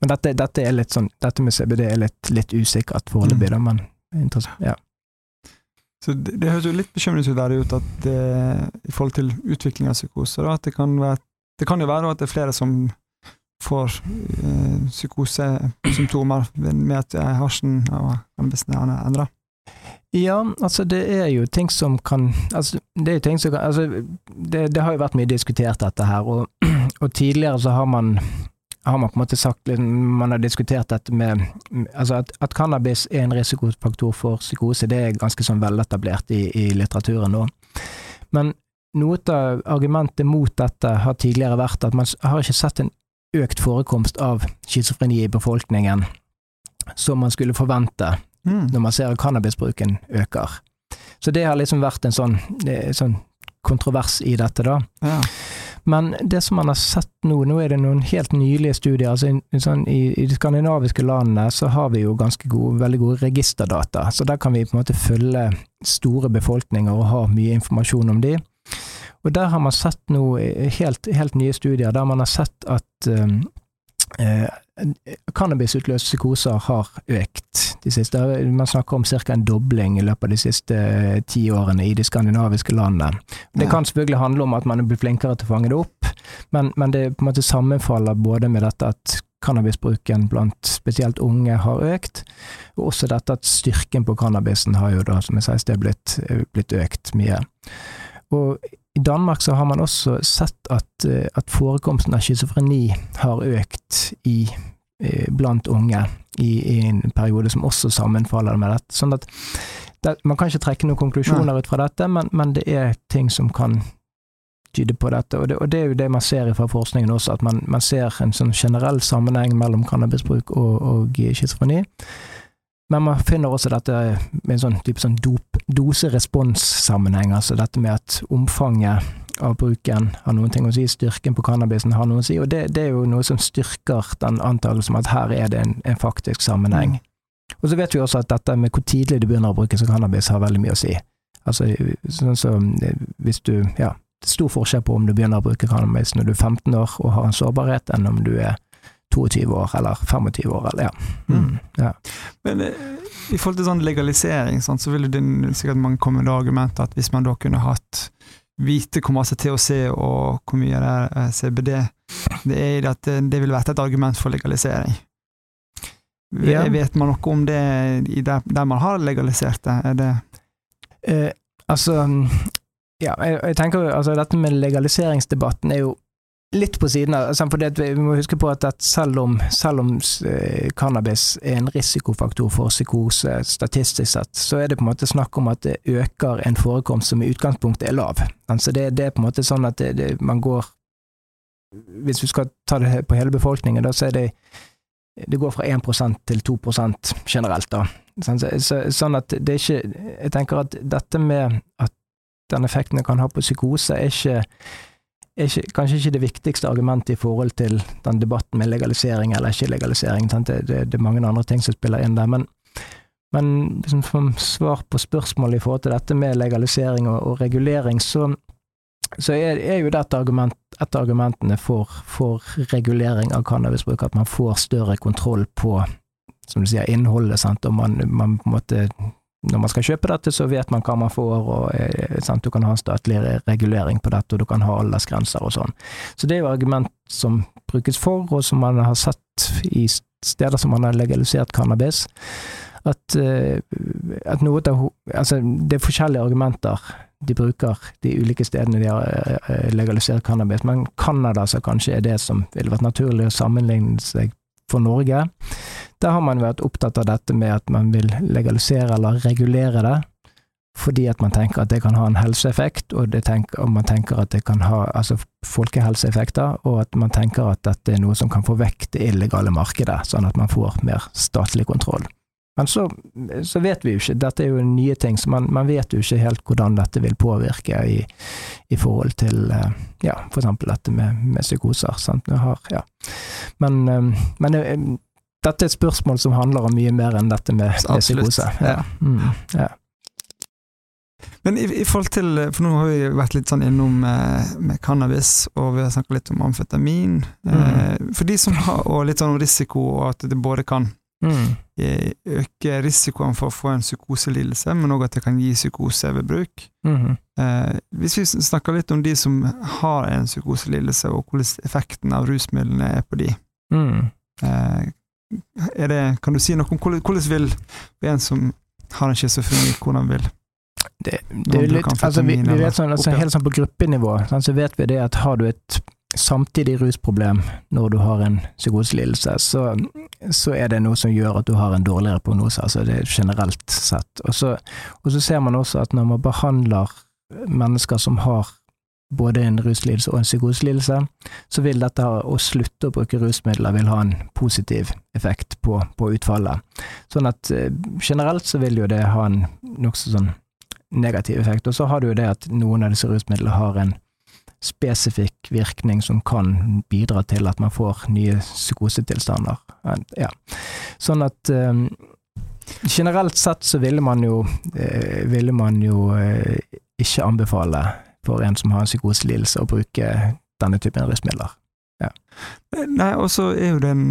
Men dette, dette, er litt sånn, dette med CBD er litt, litt usikkert foreløpig, mm. men interessant. Ja. Så det, det, høres jo litt bekymringsfullt ut at det, i forhold til utvikling av psykose, da, at det kan, være, det kan jo være at det er flere som får eh, psykosesymptomer med at hasjen og cannabisen er endra. Ja, altså det er jo ting som kan altså det er ting som kan altså det, det har jo vært mye diskutert dette her, og, (clears throat) og, tidligere så har man har man på en måte sagt Man har diskutert dette med altså at, at cannabis er en risikofaktor for psykose, det er ganske sånn veletablert i, i litteraturen nå. Men noe av argumentet mot dette har tidligere vært at man har ikke sett en økt forekomst av schizofreni i befolkningen som man skulle forvente mm. når man ser at cannabisbruken øker. Så det har liksom vært en sånn, sånn kontrovers i dette, da. Ja. Men det som man har sett nå, nå er det noen helt nylige studier. altså i, sånn, i, i, de skandinaviske landene så har vi jo ganske gode, veldig gode registerdata. Så der kan vi på en måte følge store befolkninger og ha mye informasjon om de. Og der har man sett nå helt, helt nye studier der man har sett at um, eh, Cannabisutløste psykoser har økt de siste Man snakker om ca. en dobling i løpet av de siste eh, ti årene i de skandinaviske landene. Det ja. kan selvfølgelig handle om at man blir flinkere til å fange det opp, men, men det på en måte sammenfaller både med dette at cannabisbruken blant spesielt unge har økt, og også dette at styrken på cannabisen har jo da, som jeg sier, blitt, blitt økt mye. Og i Danmark så har man også sett at, eh, at forekomsten av schizofreni har økt i, eh, blant unge i, i, en periode som også sammenfaller med dette. Sånn at det, Man kan ikke trekke noen konklusjoner Nei. ut fra dette, men, men, det er ting som kan tyde på dette. Og det, og det, er jo det man ser fra forskningen også, at man, man ser en sånn generell sammenheng mellom cannabisbruk og, og schizofreni. Men man finner også dette med en sånn type sånn dose-respons-sammenheng, altså dette med at omfanget av bruken har noen ting å si, styrken på cannabisen har noe å si, og det, det er jo noe som styrker den antakelsen at her er det en, en faktisk sammenheng. Mm. Og så vet vi også at dette med hvor tidlig du begynner å bruke som cannabis har veldig mye å si. Altså, sånn så, hvis du, ja, det er stor forskjell på om du begynner å bruke cannabis når du er 15 år og har en sårbarhet, enn om du er 22 år eller 25 år, eller ja. Mm. mm. ja. Men eh, i forhold til sånn legalisering, sånn, så vil det sikkert mange komme med argumentet at hvis man da kunne hatt vite hvor masse THC og hvor mye det er eh, CBD det er at det, det ville vært et argument for legalisering. Ja. Vet man noe om det der, der man har legalisert det? Er det eh, altså ja, jeg, jeg tenker altså dette med legaliseringsdebatten er jo litt på siden av for Vi må huske på at, at selv, om, selv, om, eh, cannabis er en risikofaktor for psykose statistisk sett, så er det på en måte snakk om at det øker en forekomst som i utgangspunktet er lav. Altså det, det er på en måte sånn at det, det, man går Hvis vi skal ta det på hele befolkningen, da, så er det det går fra 1% til 2% generelt, da. Så, sånn at det er ikke Jeg tenker at dette med at den effekten det kan ha på psykose, er ikke er ikke, kanskje ikke det viktigste argumentet i forhold til den debatten med legalisering eller ikke legalisering. Det, det, det, er mange andre ting som spiller inn der. Men, men liksom som svar på spørsmålet i forhold til dette med legalisering og, og regulering, så, så er, er, jo det et, argument, et av argumentene for, for, regulering av cannabisbruk, at man får større kontroll på som du sier, innholdet, sant? og man, man på en måte når man skal kjøpe dette, så vet man hva man får, og eh, sant, du kan ha en statlig regulering på dette, og du kan ha aldersgrenser og sånn. Så det er jo argument som brukes for, og som man har sett i steder som man har legalisert cannabis. At, eh, at noe av Altså, det er forskjellige argumenter de bruker de ulike stedene de har eh, legalisert cannabis, men Canada så kanskje er det som ville vært naturlig å sammenligne seg for Norge. Der har man vært opptatt av dette med at man vil legalisere eller regulere det, fordi at man tenker at det kan ha en helseeffekt, og, tenker, og man tenker at det kan ha altså folkehelseeffekter, og at man tenker at dette er noe som kan få vekk det illegale markedet, sånn at man får mer statlig kontroll. Men så, så, vet vi jo ikke, dette er jo nye ting, så man, man vet jo ikke helt hvordan dette vil påvirke i, i forhold til eh, ja, for eksempel dette med, med psykoser. Sant? Har, ja. Men, eh, men eh, dette er et spørsmål som handler om mye mer enn dette med, med psykose. Ja. Mm, ja. Men i, i, forhold til, for nå har vi vært litt sånn innom med, med cannabis, og vi har snakket litt om amfetamin. Mm. Eh, for de som har, og litt sånn risiko, og at det både kan Mm. Øke risikoen for å få en psykoselidelse, men òg at det kan gi psykose ved bruk. Mm. Eh, hvis vi snakker litt om de som har en psykoselidelse, og hvordan effekten av rusmidlene er på de. Mm. Eh, det, kan du si noe om hvordan vil en som har en schizofreni, hvordan vil det, det er litt, altså, vi, vi, vet sånn, altså, Helt sånn på gruppenivå sånn, så vet vi det at har du et samtidig rusproblem når du har en psykoselidelse, så, så, er det noe som gjør at du har en dårligere prognose, altså det er generelt sett. Og så, og så ser man også at når man behandler mennesker som har både en ruslidelse og en psykoselidelse, så vil dette å slutte å bruke rusmidler vil ha en positiv effekt på, på utfallet. Sånn at eh, generelt så vil jo det ha en nokså sånn negativ effekt. Og så har du jo det at noen av disse rusmidlene har en spesifikk virkning som kan bidra til at man får nye psykosetilstander. Ja. Sånn at um, generelt sett så ville man jo, eh, ville man jo eh, ikke anbefale for en som har en psykoselidelse, å bruke denne typen rusmidler. Ja. Nei, og så er jo den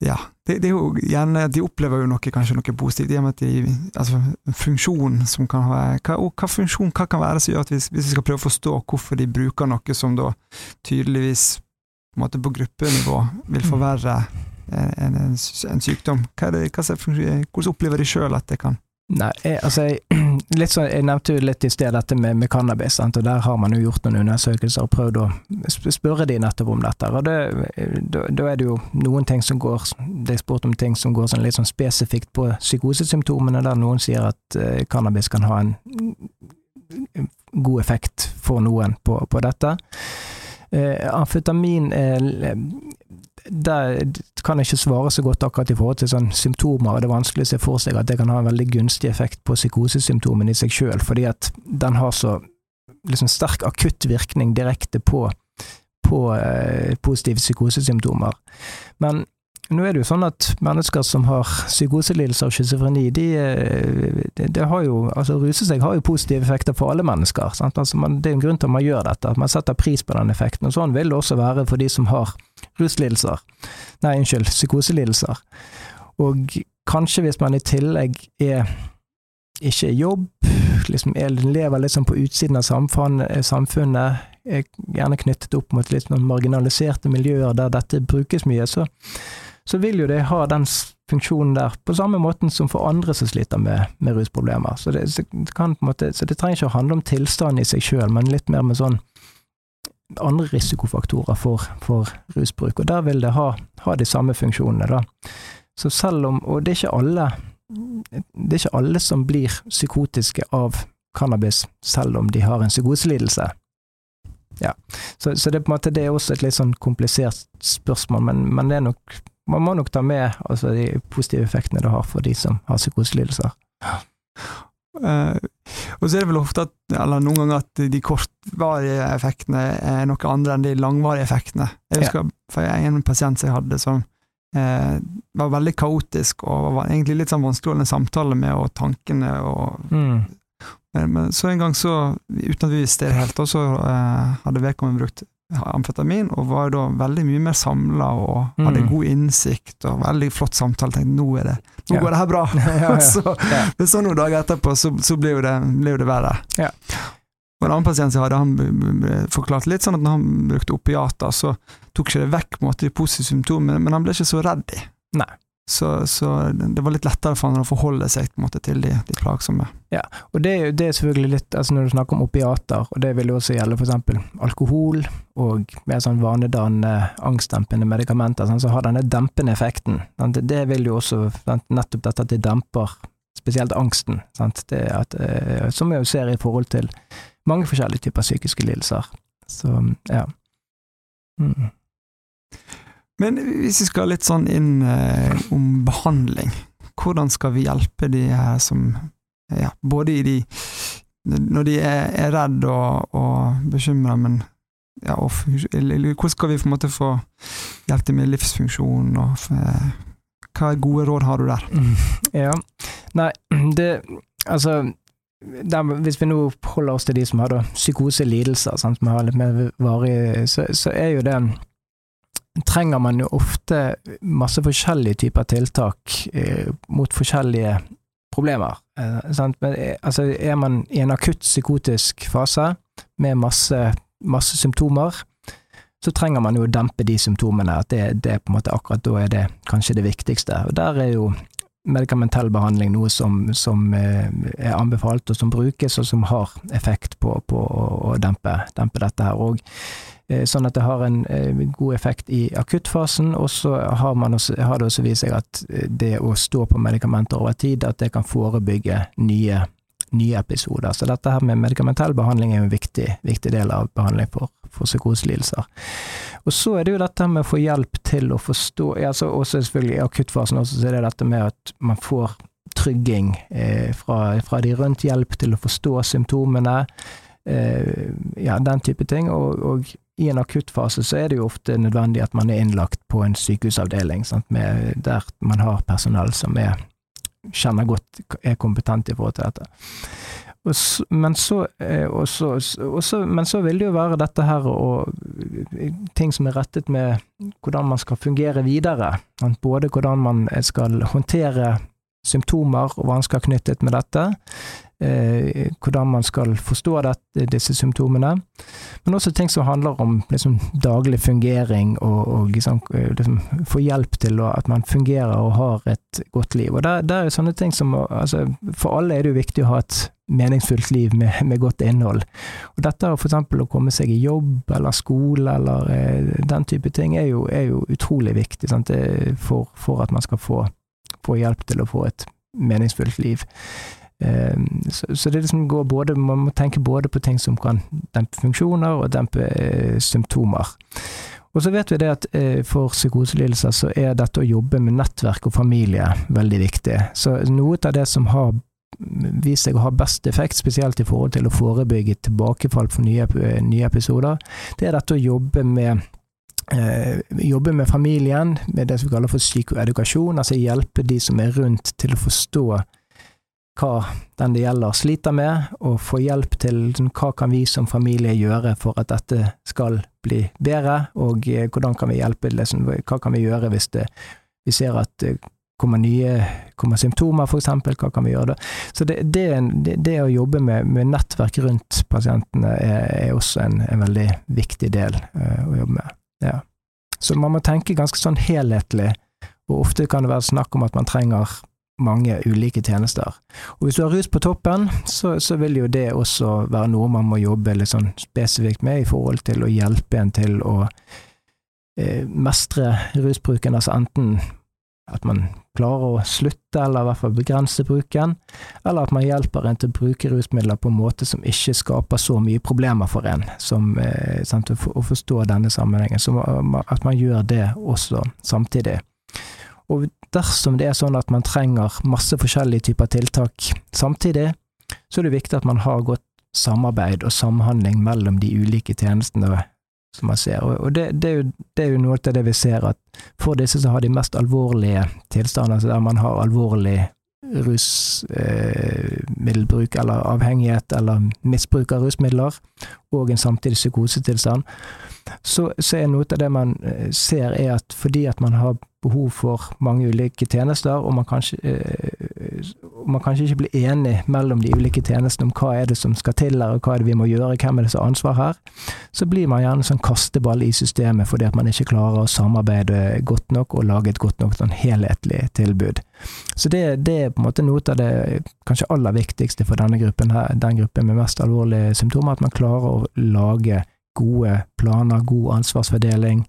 ja, det, det, er jo gjerne De opplever jo noe, kanskje noe positivt, i og med at de, altså, funksjon som kan være hva, hva funksjon hva kan være som gjør at vi, hvis vi skal prøve å forstå hvorfor de bruker noe som da tydeligvis på, måte på gruppenivå vil forverre en, en, en sykdom, hva er det, hva er, hvordan opplever de sjøl at det kan Nei, jeg, altså jeg, (clears throat) litt sånn, jeg nevnte jo litt i sted dette med, med cannabis, sant? og der har man jo gjort noen undersøkelser og prøvd å spørre de nettopp om dette. og Da er det jo noen ting som går Det er spurt om ting som går sånn litt sånn spesifikt på psykosesymptomene, der noen sier at uh, cannabis kan ha en god effekt for noen på, på dette. Uh, amfetamin er der kan jeg ikke svare så godt akkurat i forhold til sånn symptomer, det er vanskelig å se for seg at det kan ha en veldig gunstig effekt på psykosesymptomene i seg sjøl, fordi at den har så liksom sterk akutt virkning direkte på, på eh, positive psykosesymptomer. Men nå er det jo sånn at mennesker som har psykoselidelser og schizofreni, de, eh, de, de, har jo Altså, ruse seg har jo positive effekter for alle mennesker. Altså man, det er en grunn til at man gjør dette, at man setter pris på den effekten. Og sånn vil det også være for de som har ruslidelser. Nei, unnskyld, psykoselidelser. Og kanskje hvis man i tillegg er ikke i jobb, liksom er, lever litt sånn på utsiden av samfunnet, er gjerne knyttet opp mot litt marginaliserte miljøer der dette brukes mye, så så vil jo det ha den funksjonen der, på samme måten som for andre som sliter med, med rusproblemer. Så det, så, kan måte, så det trenger ikke å handle om tilstanden i seg sjøl, men litt mer med sånn andre risikofaktorer for, for rusbruk, og der vil det ha, ha, de samme funksjonene, da. Så selv om, og det er ikke alle det er ikke alle som blir psykotiske av cannabis, selv om de har en psykoselidelse. Ja, så, så det, måte, det, er også et litt sånn komplisert spørsmål, men, men det er nok man må nok ta med altså, de positive effektene det har for de som har psykoselidelser. Uh, og så er det vel ofte at, eller noen ganger at de kortvarige effektene er noe andre enn de langvarige effektene. Jeg husker ja. for en pasient som jeg hadde som uh, var veldig kaotisk og var egentlig litt sånn vanskelig å samtale med, og tankene og mm. men, så en gang så, uten at vi visste det helt, så uh, hadde vedkommende brukt amfetamin, og var da veldig mye mer samla og hadde Mm. god innsikt og veldig flott samtale. Tenkte nå er det nå Ja. går det her bra! (laughs) (laughs) ja, ja. så, men så noen dager etterpå så, så ble, jo det, ble jo det verre. Ja. Og En annen pasient jeg hadde, han forklarte litt sånn at når han brukte opiater, så tok ikke det vekk måte, de positive symptomene, men han ble ikke så redd de. Nei. Så, så det var litt lettere for han å forholde seg måte, til de, de plagsomme. Og det det er selvfølgelig litt altså Når du snakker om opiater, og det vil jo også gjelde f.eks. alkohol og mer sånn vanedannende, angstdempende medikamenter, så har denne dempende effekten. Det, det vil jo også? Nettopp dette at det demper spesielt angsten, at, eh, som vi jo ser i forhold til mange forskjellige typer psykiske lidelser. Så ja. Mm. Men hvis vi skal litt sånn inn eh, om behandling, hvordan skal vi hjelpe de her som ja, Både i de Når de er, er redde og, og bekymra, men ja, og, hvordan skal vi på en måte få hjelp til med livsfunksjon, og eh, hva gode råd har du der? Mm, Ja. Nei, det Altså der, Hvis vi nå holder oss til de som har da psykoselidelser, sant, som har litt mer varig, så, så er jo det Trenger man jo ofte masse forskjellige typer tiltak eh, mot forskjellige problemer. Eh? Men, eh, altså, er man i en akutt psykotisk fase med masse, masse symptomer, så trenger man jo å dempe de symptomene. At det, det på en måte akkurat da er det kanskje det viktigste. Og der er jo medikamentell behandling noe som, som eh, er anbefalt, og som brukes, og som har effekt på, på å dempe, dempe dette her òg. Sånn at det har en eh, god effekt i akuttfasen, og så har, har det også vist seg at eh, det å stå på medikamenter over tid, at det kan forebygge nye, nye episoder. Så dette her med medikamentell behandling er en viktig, viktig del av behandling for, for psykoselidelser. Og så er det jo dette med å få hjelp til å forstå altså så Også selvfølgelig i akuttfasen også, så er det dette med at man får trygging eh, fra, fra de rundt, hjelp til å forstå symptomene, eh, ja, den type ting. Og, og i en akuttfase så er det jo ofte nødvendig at man er innlagt på en sykehusavdeling, med, der man har personell som er, kjenner godt, er kompetent i forhold til dette. Og så, men, så, eh, og så, og så, men så vil det jo være dette her og ting som er rettet med hvordan man skal fungere videre. Både hvordan man skal håndtere symptomer og vansker knyttet med dette, eh, hvordan man skal forstå det, disse symptomene, men også ting som handler om liksom, daglig fungering og, og liksom, liksom, få hjelp til at man fungerer og har et godt liv. Og der, der er sånne ting som altså, For alle er det jo viktig å ha et meningsfullt liv med, med godt innhold. Og dette eksempel å komme seg i jobb eller skole eller eh, den type ting er jo, er jo utrolig viktig? For, for at man skal få, få hjelp til å få et meningsfullt liv. Eh, så, det liksom går både, man må tenke både på ting som kan dempe funksjoner og dempe eh, symptomer. Og så vet vi det at eh, for psykoselidelser så er dette å jobbe med nettverk og familie veldig viktig. Så noe av det som har vist seg å ha best effekt, spesielt i forhold til å forebygge tilbakefall for nye, nye episoder, det er dette å jobbe med eh, jobbe med familien, med det som vi kaller for psykoedukasjon, altså hjelpe de som er rundt til å forstå hva den det gjelder sliter med, og få hjelp til sånn, hva kan vi som familie gjøre for at dette skal bli bedre, og eh, hvordan kan vi hjelpe, liksom, hva kan vi gjøre hvis det, vi ser at det kommer nye kommer symptomer, eksempel, hva kan vi gjøre da? Så det, det, det å jobbe med, med, nettverk rundt pasientene er, er også en, en, veldig viktig del uh, å jobbe med. Ja. Så man må tenke ganske sånn helhetlig, og ofte kan det være snakk om at man trenger mange ulike tjenester. Og hvis du har rus på toppen, så, så vil jo det også være noe man må jobbe litt sånn spesifikt med i forhold til å hjelpe en til å eh, mestre rusbruken, altså enten at man klarer å slutte, eller i hvert fall begrense bruken, eller at man hjelper en til å bruke rusmidler på en måte som ikke skaper så mye problemer for en, som, eh, sant, å, forstå denne sammenhengen. Så at man gjør det også samtidig. Og dersom det er sånn at man trenger masse forskjellige typer tiltak samtidig, så er det viktig at man har godt samarbeid og samhandling mellom de ulike tjenestene som man ser. Og det, det, er jo, det, er jo, noe av det vi ser, at for disse som har de mest alvorlige tilstandene, altså der man har alvorlig rusmiddelbruk eh, eller avhengighet eller misbruk av rusmidler, og en samtidig psykosetilstand, så, så er noe av det man eh, ser er at fordi at man har behov for mange ulike tjenester, og man kanskje, eh, man kanskje ikke blir enig mellom de ulike tjenestene om hva er det som skal til her, og hva er det vi må gjøre, hvem er det som har ansvar her, så blir man gjerne sånn kasteball i systemet fordi at man ikke klarer å samarbeide godt nok og lage et godt nok sånn helhetlig tilbud. Så det, det, er på en måte noe av det kanskje aller viktigste for denne gruppen her, den gruppen med mest alvorlige symptomer, at man klarer å lage gode planer, god ansvarsfordeling,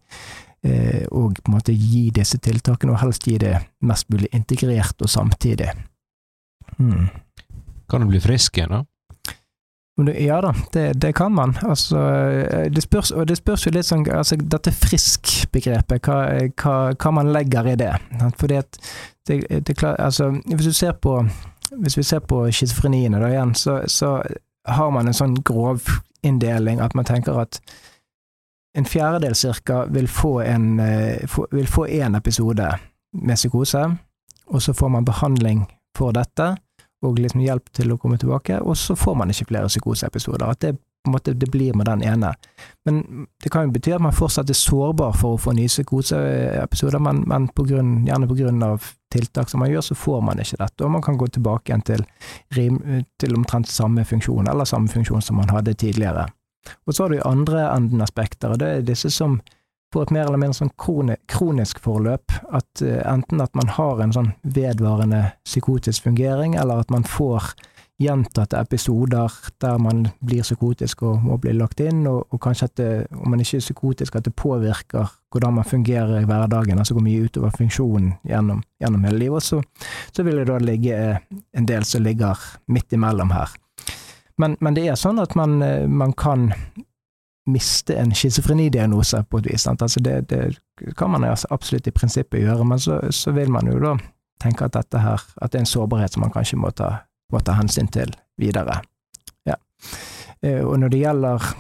og på en måte gi disse tiltakene, og helst gi det mest mulig integrert og samtidig. Hmm. Kan du bli frisk igjen, da? Ja da, det, det, kan man. Altså, eh, det spørs, og det spørs jo litt sånn altså, Dette frisk-begrepet, hva, hva, hva, man legger i det. Fordi at det, det, altså, Hvis du ser på hvis vi ser på schizofreniene da igjen, så, så har man en sånn grov inndeling at man tenker at en fjerdedel cirka vil eh, vil få én episode med psykose, og så får man behandling for dette, og liksom hjelp til å komme tilbake, og så får man ikke flere psykoseepisoder. At det måte det blir med den ene. Men det kan jo bety at man fortsatt er sårbar for å få nye psykoseepisoder, men, men på grunn, gjerne av tiltak som man gjør, så får man ikke dette. Og man kan gå tilbake igjen til, til omtrent samme funksjon, eller samme funksjon som man hadde tidligere. Og så har du andre enden aspekter, og det er disse som får et mer eller mindre sånn kronisk forløp. At uh, enten at man har en sånn vedvarende psykotisk fungering, eller at man får gjentatte episoder der man blir psykotisk og må bli lagt inn, og, og kanskje at det, om man ikke er psykotisk, at det påvirker hvordan man fungerer i hverdagen, altså går mye utover funksjonen gjennom, gjennom hele livet. Så, så vil det da ligge en del som ligger midt imellom her. Men, men, det er sånn at man, eh, man kan miste en schizofrenidiagnose på et vis. Altså det, det, kan man absolutt i prinsippet gjøre, men så, så, vil man jo da tenke at dette her, at det er en sårbarhet som man kanskje må ta, må ta hensyn til videre. Ja. Eh, og når det gjelder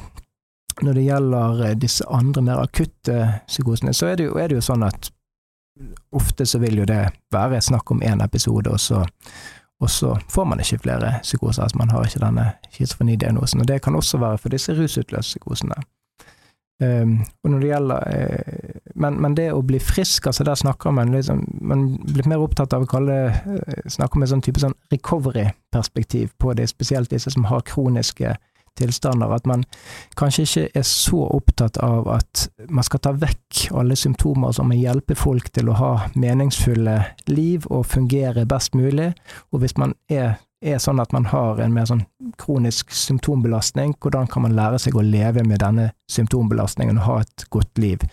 når det gjelder eh, disse andre mer akutte psykosene, så er det jo, er det jo sånn at ofte så vil jo det være snakk om én episode, og så, og så får man ikke flere psykoser. Altså man har ikke denne schizofrenidiagnosen. Og det kan også være for disse rusutløste psykosene. Um, og når det gjelder uh, men, men, det å bli frisk, altså der snakker man liksom Man blir mer opptatt av å kalle uh, snakke om et sånn type sånn recovery-perspektiv på det, spesielt disse som har kroniske tilstander, at man kanskje ikke er så opptatt av at man skal ta vekk alle symptomer som hjelper folk til å ha meningsfulle liv og fungere best mulig, og hvis man er, er sånn at man har en mer sånn kronisk symptombelastning, hvordan kan man lære seg å leve med denne symptombelastningen og ha et godt liv?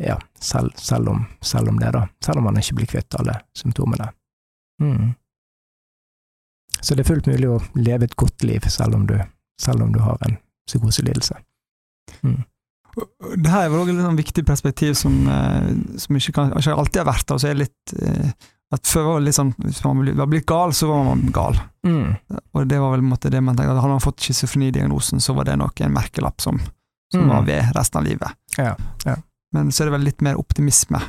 Ja, selv, selv, om, selv om det, da. Selv om man ikke blir kvitt alle symptomene. Mm. Så det er fullt mulig å leve et godt liv selv om du selv om du har en psykoselidelse. Mm. Det her er vel også et sånn viktig perspektiv som, eh, som ikke, kan, ikke, alltid har vært der. Så er litt, eh, at Før var det litt sånn hvis man var blitt gal, så var man gal. Mm. Og det var vel måte, det man tenkte, at Hadde man fått schizofrenidiagnosen, så var det nok en merkelapp som, som mm. var ved resten av livet. Ja, ja. Men så er det vel litt mer optimisme.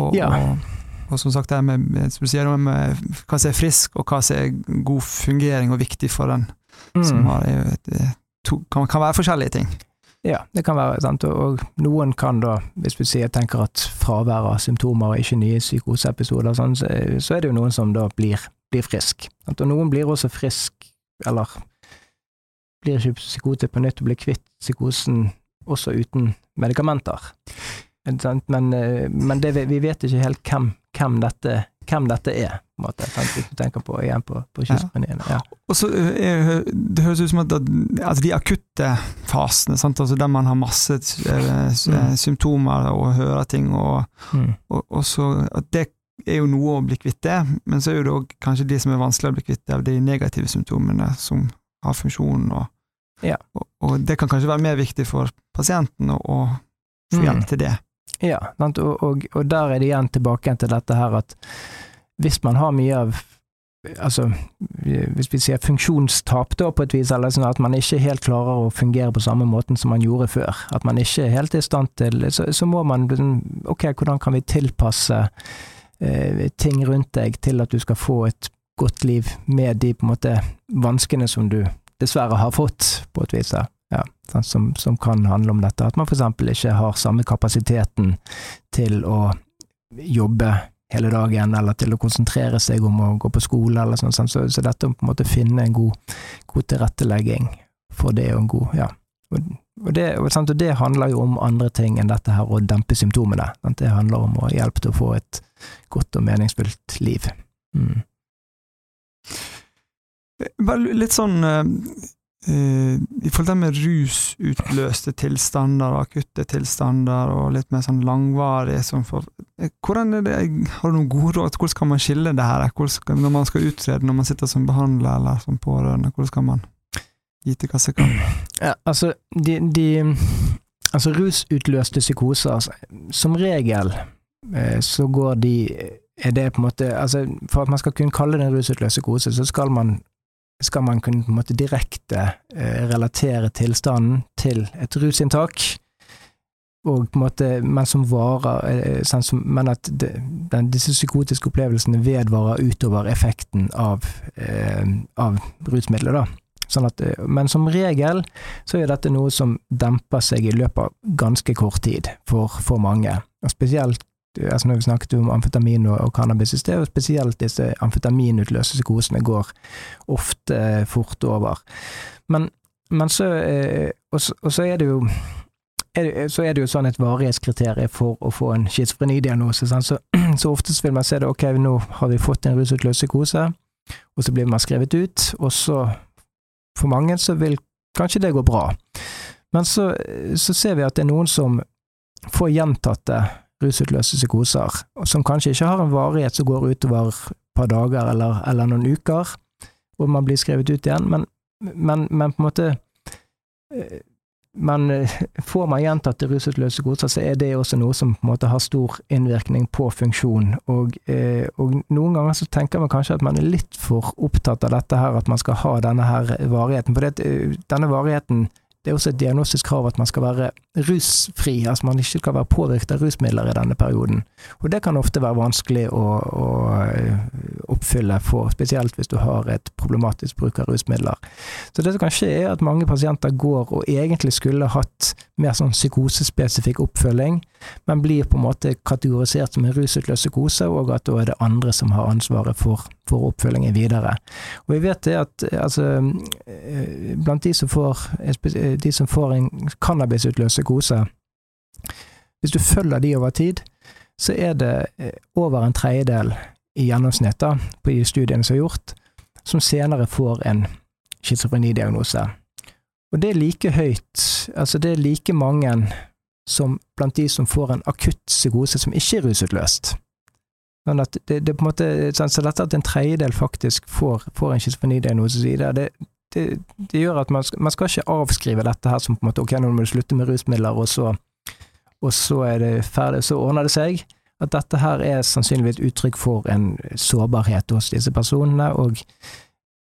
Og, ja. og, og som sagt, det med, med, med, med, hva som er frisk, og hva som er god fungering og viktig for den mm. som har, to, kan, kan, være forskjellige ting. Ja, det kan være sant, og, noen kan da, hvis vi sier, tenker at fravær av symptomer og ikke nye psykoseepisoder, sånn, så, så, er det jo noen som da blir, blir frisk. Sant? Og noen blir også frisk, eller blir ikke psykote på nytt og blir kvitt psykosen også uten medikamenter. Men, eh, men det, vi vet ikke helt hvem, hvem dette hvem dette er, på en måte, hvis du tenker på, igjen på, på schizofrenien. Ja. Og så er, Det høres ut som at, altså de akutte fasene, sant? Altså der man har masse uh, mm. symptomer og hører ting, og, mm. og, og, så at det er jo noe å bli kvitt det, men så er det òg kanskje de som er vanskelig å bli kvitt av de negative symptomene som har funksjonen, og, ja. og, det kan kanskje være mer viktig for pasienten å, få hjelp mm. til det. Ja, og, og, og, der er det igjen tilbake til dette her at hvis man har mye av altså, hvis vi sier funksjonstap, da, på et vis, eller sånn at man ikke helt klarer å fungere på samme måten som man gjorde før, at man ikke er helt i stand til Så, så må man liksom, Ok, hvordan kan vi tilpasse eh, ting rundt deg til at du skal få et godt liv med de på en måte vanskene som du dessverre har fått, på et vis. Ja, som, som, kan handle om dette. At man f.eks. ikke har samme kapasiteten til å jobbe hele dagen, eller til å konsentrere seg om å gå på skole, eller sånn. Så, så dette å på en måte finne en god, god tilrettelegging for det, og en god ja. Og, det, og, det, handler jo om andre ting enn dette her å dempe symptomene. Det handler om å hjelpe til å få et godt og meningsfullt liv. Mm. Litt sånn uh, i forhold til det med rusutløste tilstander, og akutte tilstander og litt mer sånn langvarig som for, hvordan er det, Har du noen gode råd? Hvordan skal man skille det her? Hvordan, når man skal utrede, når man sitter som behandler eller som pårørende, hvordan skal man gi til kan? Ja, altså, de, de altså rusutløste psykoser, altså, som regel eh, så går de er det på en måte altså For at man skal kunne kalle det en rusutløst psykose, så skal man skal man kunne på en måte direkte eh, relatere tilstanden til et rusinntak, og på en måte, men som varer sånn som, Men at det, den, disse psykotiske opplevelsene vedvarer utover effekten av, eh, av rusmidler, da. Sånn at, eh, men som regel så er dette noe som demper seg i løpet av ganske kort tid for, for mange. Og spesielt altså når vi snakket om amfetamin og, og cannabis i sted, og spesielt disse amfetaminutløse psykosene går ofte eh, fort over. Men, men så, eh, og, og, så er det jo så er det jo sånn et varighetskriterium for å få en schizofrenidiagnose. Så, (clears throat) så oftest vil man se det, ok, nå har vi fått en rusutløst psykose, og så blir man skrevet ut, og så, for mange, så vil kanskje det gå bra. Men så, så ser vi at det er noen som får gjentatte rusutløse psykoser, som kanskje ikke har en varighet som går utover et par dager eller, eller noen uker, hvor man blir skrevet ut igjen, men, men, men på en måte eh, men eh, får man gjentatte rusutløse psykoser, så er det også noe som på en måte har stor innvirkning på funksjon. Og, eh, og, noen ganger så tenker man kanskje at man er litt for opptatt av dette her, at man skal ha denne her varigheten. For denne varigheten det er også et diagnostisk krav at man skal være rusfri, altså man ikke skal være påvirket av rusmidler i denne perioden. Og det kan ofte være vanskelig å, å eh, oppfylle, for, spesielt hvis du har et problematisk bruk av rusmidler. Så det som kan skje, er at mange pasienter går og egentlig skulle hatt mer sånn psykosespesifikk oppfølging, men blir på en måte kategorisert som en rusutløst psykose, og at da er det andre som har ansvaret for, for oppfølgingen videre. Og vi vet det at altså, eh, blant de som får, de som får en cannabisutløst psykose, hvis du følger de over tid, så er det eh, over en tredjedel i gjennomsnitt da, på de studiene som er gjort, som senere får en schizofrenidiagnose. Og det er like høyt, altså det er like mange som blant de som får en akutt psykose som ikke er rusutløst. Sånn at det, det, på en måte, så dette at en tredjedel faktisk får, får en schizofrenidiagnose, det, det, det, gjør at man skal, man skal, ikke avskrive dette her som på en måte ok, nå må du slutte med rusmidler, og så, og så er det ferdig, så ordner det seg. At dette her er sannsynligvis et uttrykk for en sårbarhet hos disse personene, og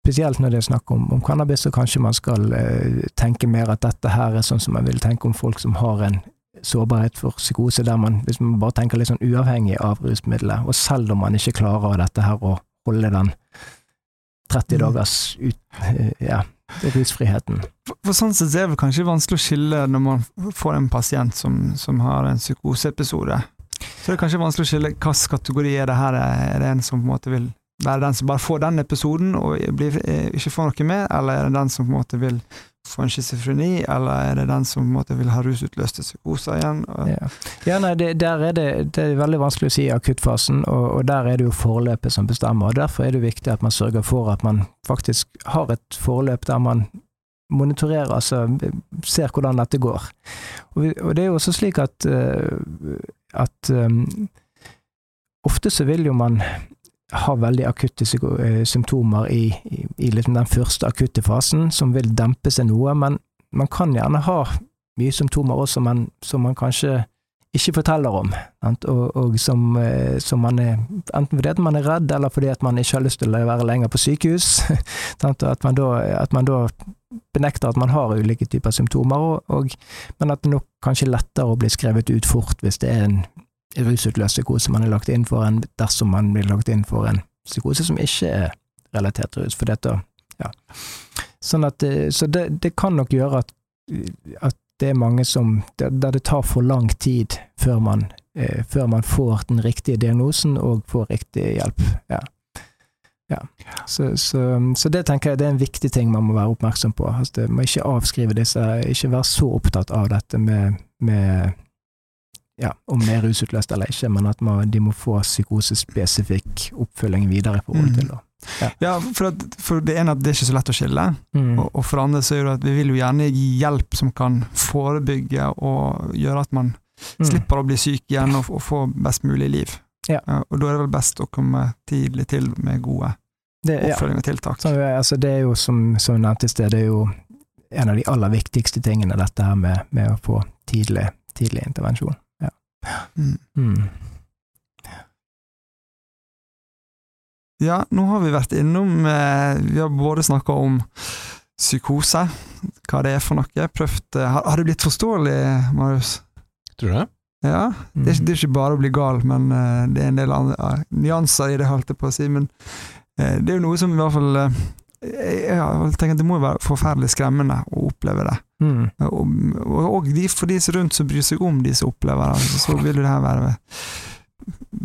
Spesielt når det er snakk om, om, cannabis, så kanskje man skal eh, tenke mer at dette her er sånn som man vil tenke om folk som har en sårbarhet for psykose, der man, hvis man bare tenker litt sånn uavhengig av rusmiddelet, og selv om man ikke klarer dette her å holde den 30 mm. dagers ut, uh, ja, rusfriheten. For, for sånn sett er det kanskje vanskelig å skille når man får en pasient som, som har en psykoseepisode. Så det er kanskje vanskelig å skille hvilken kategori er det her, er det en som på en måte vil være den som bare får den episoden og blir, eh, ikke får noe mer, eller er det den som på en måte vil få en schizofreni, eller er det den som på en måte vil ha rusutløste psykoser igjen? Ja. ja, nei, det, der er det, det er veldig vanskelig å si i akuttfasen, og, og, der er det jo forløpet som bestemmer. og Derfor er det viktig at man sørger for at man faktisk har et forløp der man monitorerer, altså ser hvordan dette går. Og, og det er jo også slik at, uh, at um, ofte så vil jo man har veldig akutte eh, symptomer i, i, i liksom den første akutte fasen, som vil dempe seg noe, men man kan gjerne ha mye symptomer også, men som man kanskje ikke forteller om, og, og som, eh, som, man er enten fordi at man er redd, eller fordi at man ikke har lyst til å være lenger på sykehus. (laughs) at, man da, at man da benekter at man har ulike typer symptomer, og, og, men at det nok kanskje er lettere å bli skrevet ut fort hvis det er en rusutløst psykose man er lagt inn for, enn dersom man blir lagt inn for en psykose som ikke er relatert til rus. For dette, ja. Sånn at, eh, så det, det kan nok gjøre at, at det er mange som Der det tar for lang tid før man, eh, før man får den riktige diagnosen og får riktig hjelp. Ja. Ja. Så, så, så, det tenker jeg det er en viktig ting man må være oppmerksom på. Altså, det må ikke avskrive disse, ikke være så opptatt av dette med, med ja, om det er rusutløst eller ikke, men at man, de må få psykosespesifikk oppfølging videre på forhold til da. Ja, ja for, at, for, det ene at det er ikke så lett å skille, mm. og, og, for det andre så er det at vi vil jo gjerne gi hjelp som kan forebygge og gjøre at man mm. slipper å bli syk igjen og, og få best mulig liv. Ja. og da er det vel best å komme tidlig til med gode det, oppfølging og tiltak. Så, altså, det er jo som, som nevnt i sted, det er jo en av de aller viktigste tingene, dette her med, med å få tidlig, tidlig intervensjon. Ja. Mm. Mm. Ja, nå har vi vært innom eh, Vi har både snakka om psykose, hva det er for noe. Prøvd eh, har, har, det blitt forståelig, Marius? Tror du det? Ja. Det er, det er, ikke bare å bli gal, men uh, det er en del andre, nyanser i det, holdt jeg på å si. Men det er jo noe som i hvert fall jeg tenker Det må jo være forferdelig skremmende å oppleve det. Mm. Og, og, og de, for de som rundt som bryr seg om de som opplever det, altså, så vil jo det her være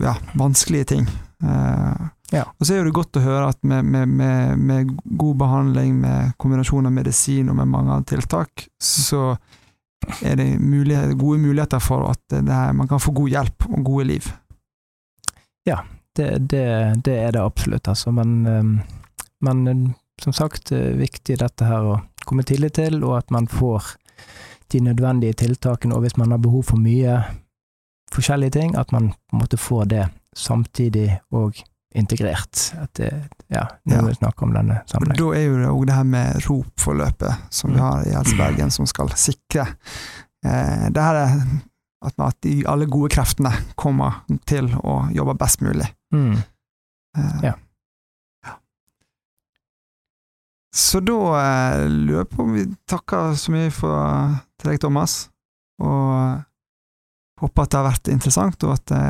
ja, vanskelige ting. Uh, ja. Og så er det godt å høre at med, med, med, med, god behandling, med kombinasjon av medisin og med mange andre tiltak, så er det mulighet, gode muligheter for at her, man kan få god hjelp og gode liv. Ja, det, det, det er det absolutt, altså. Men, ehm, men eh, som sagt, er viktig dette her å komme tidlig til, og at man får de nødvendige tiltakene. Og hvis man har behov for mye forskjellige ting, at man på en måte får det samtidig og integrert. At det, ja, nå ja. vi snakker om denne sammenhengen. Da er jo det òg det her med ROP-forløpet som vi mm. har i Helsebergen, som skal sikre eh, det her er at, at de, alle gode kreftene kommer til å jobbe best mulig. Mm. Eh, ja. Så da eh, lurer jeg på om vi takker så mye for, til deg, Thomas, og håper at det har vært interessant, og at det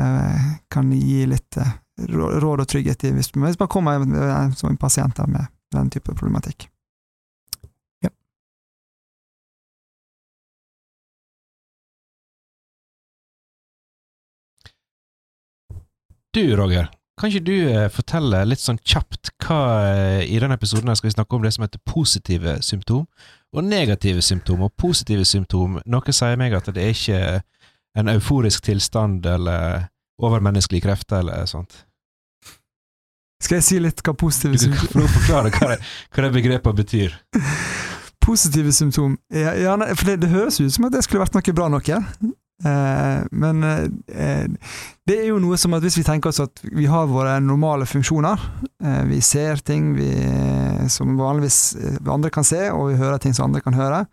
kan gi litt eh, råd og trygghet i hvis, hvis man kommer som en pasient med den type problematikk. Du, Roger, kan ikke du eh, fortelle litt sånn kjapt hva eh, I denne episoden skal vi snakke om det som heter positive symptom og negative symptom. Og positive symptom, noe sier meg at det er ikke en euforisk tilstand eller overmenneskelige krefter eller sånt. Skal jeg si litt hva positive symptom Du kan forklare hva det, hva det begrepet betyr. (laughs) Positive symptom ja, ja, For det, det, høres ut som at det skulle vært noe bra noe. Eh, men eh, det er jo noe som at hvis vi tenker oss at vi har våre normale funksjoner, eh, vi ser ting vi, som vanligvis andre kan se, og vi hører ting som andre kan høre,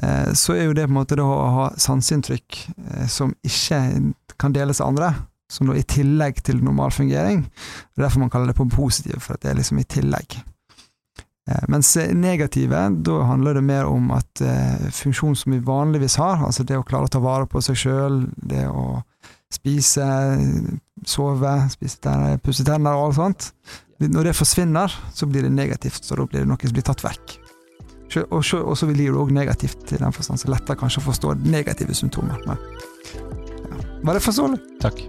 så er jo det på en måte da å ha sanseinntrykk som ikke kan deles av andre som da i tillegg til normal fungering. Det er derfor man kaller det på positiv, for at det er liksom i tillegg. Eh, mens negative, da handler det mer om at eh, funksjon som vi vanligvis har, altså det å klare å ta vare på seg sjøl, det å spise, sove, spise tenner, pusse tenner og alt sånt, når det forsvinner, så blir det negativt, så da blir det noe som blir tatt vekk. Og så blir det òg negativt i den forstand, så lettere kanskje å forstå negative symptomer. Men, ja. Var det forståelig? Takk.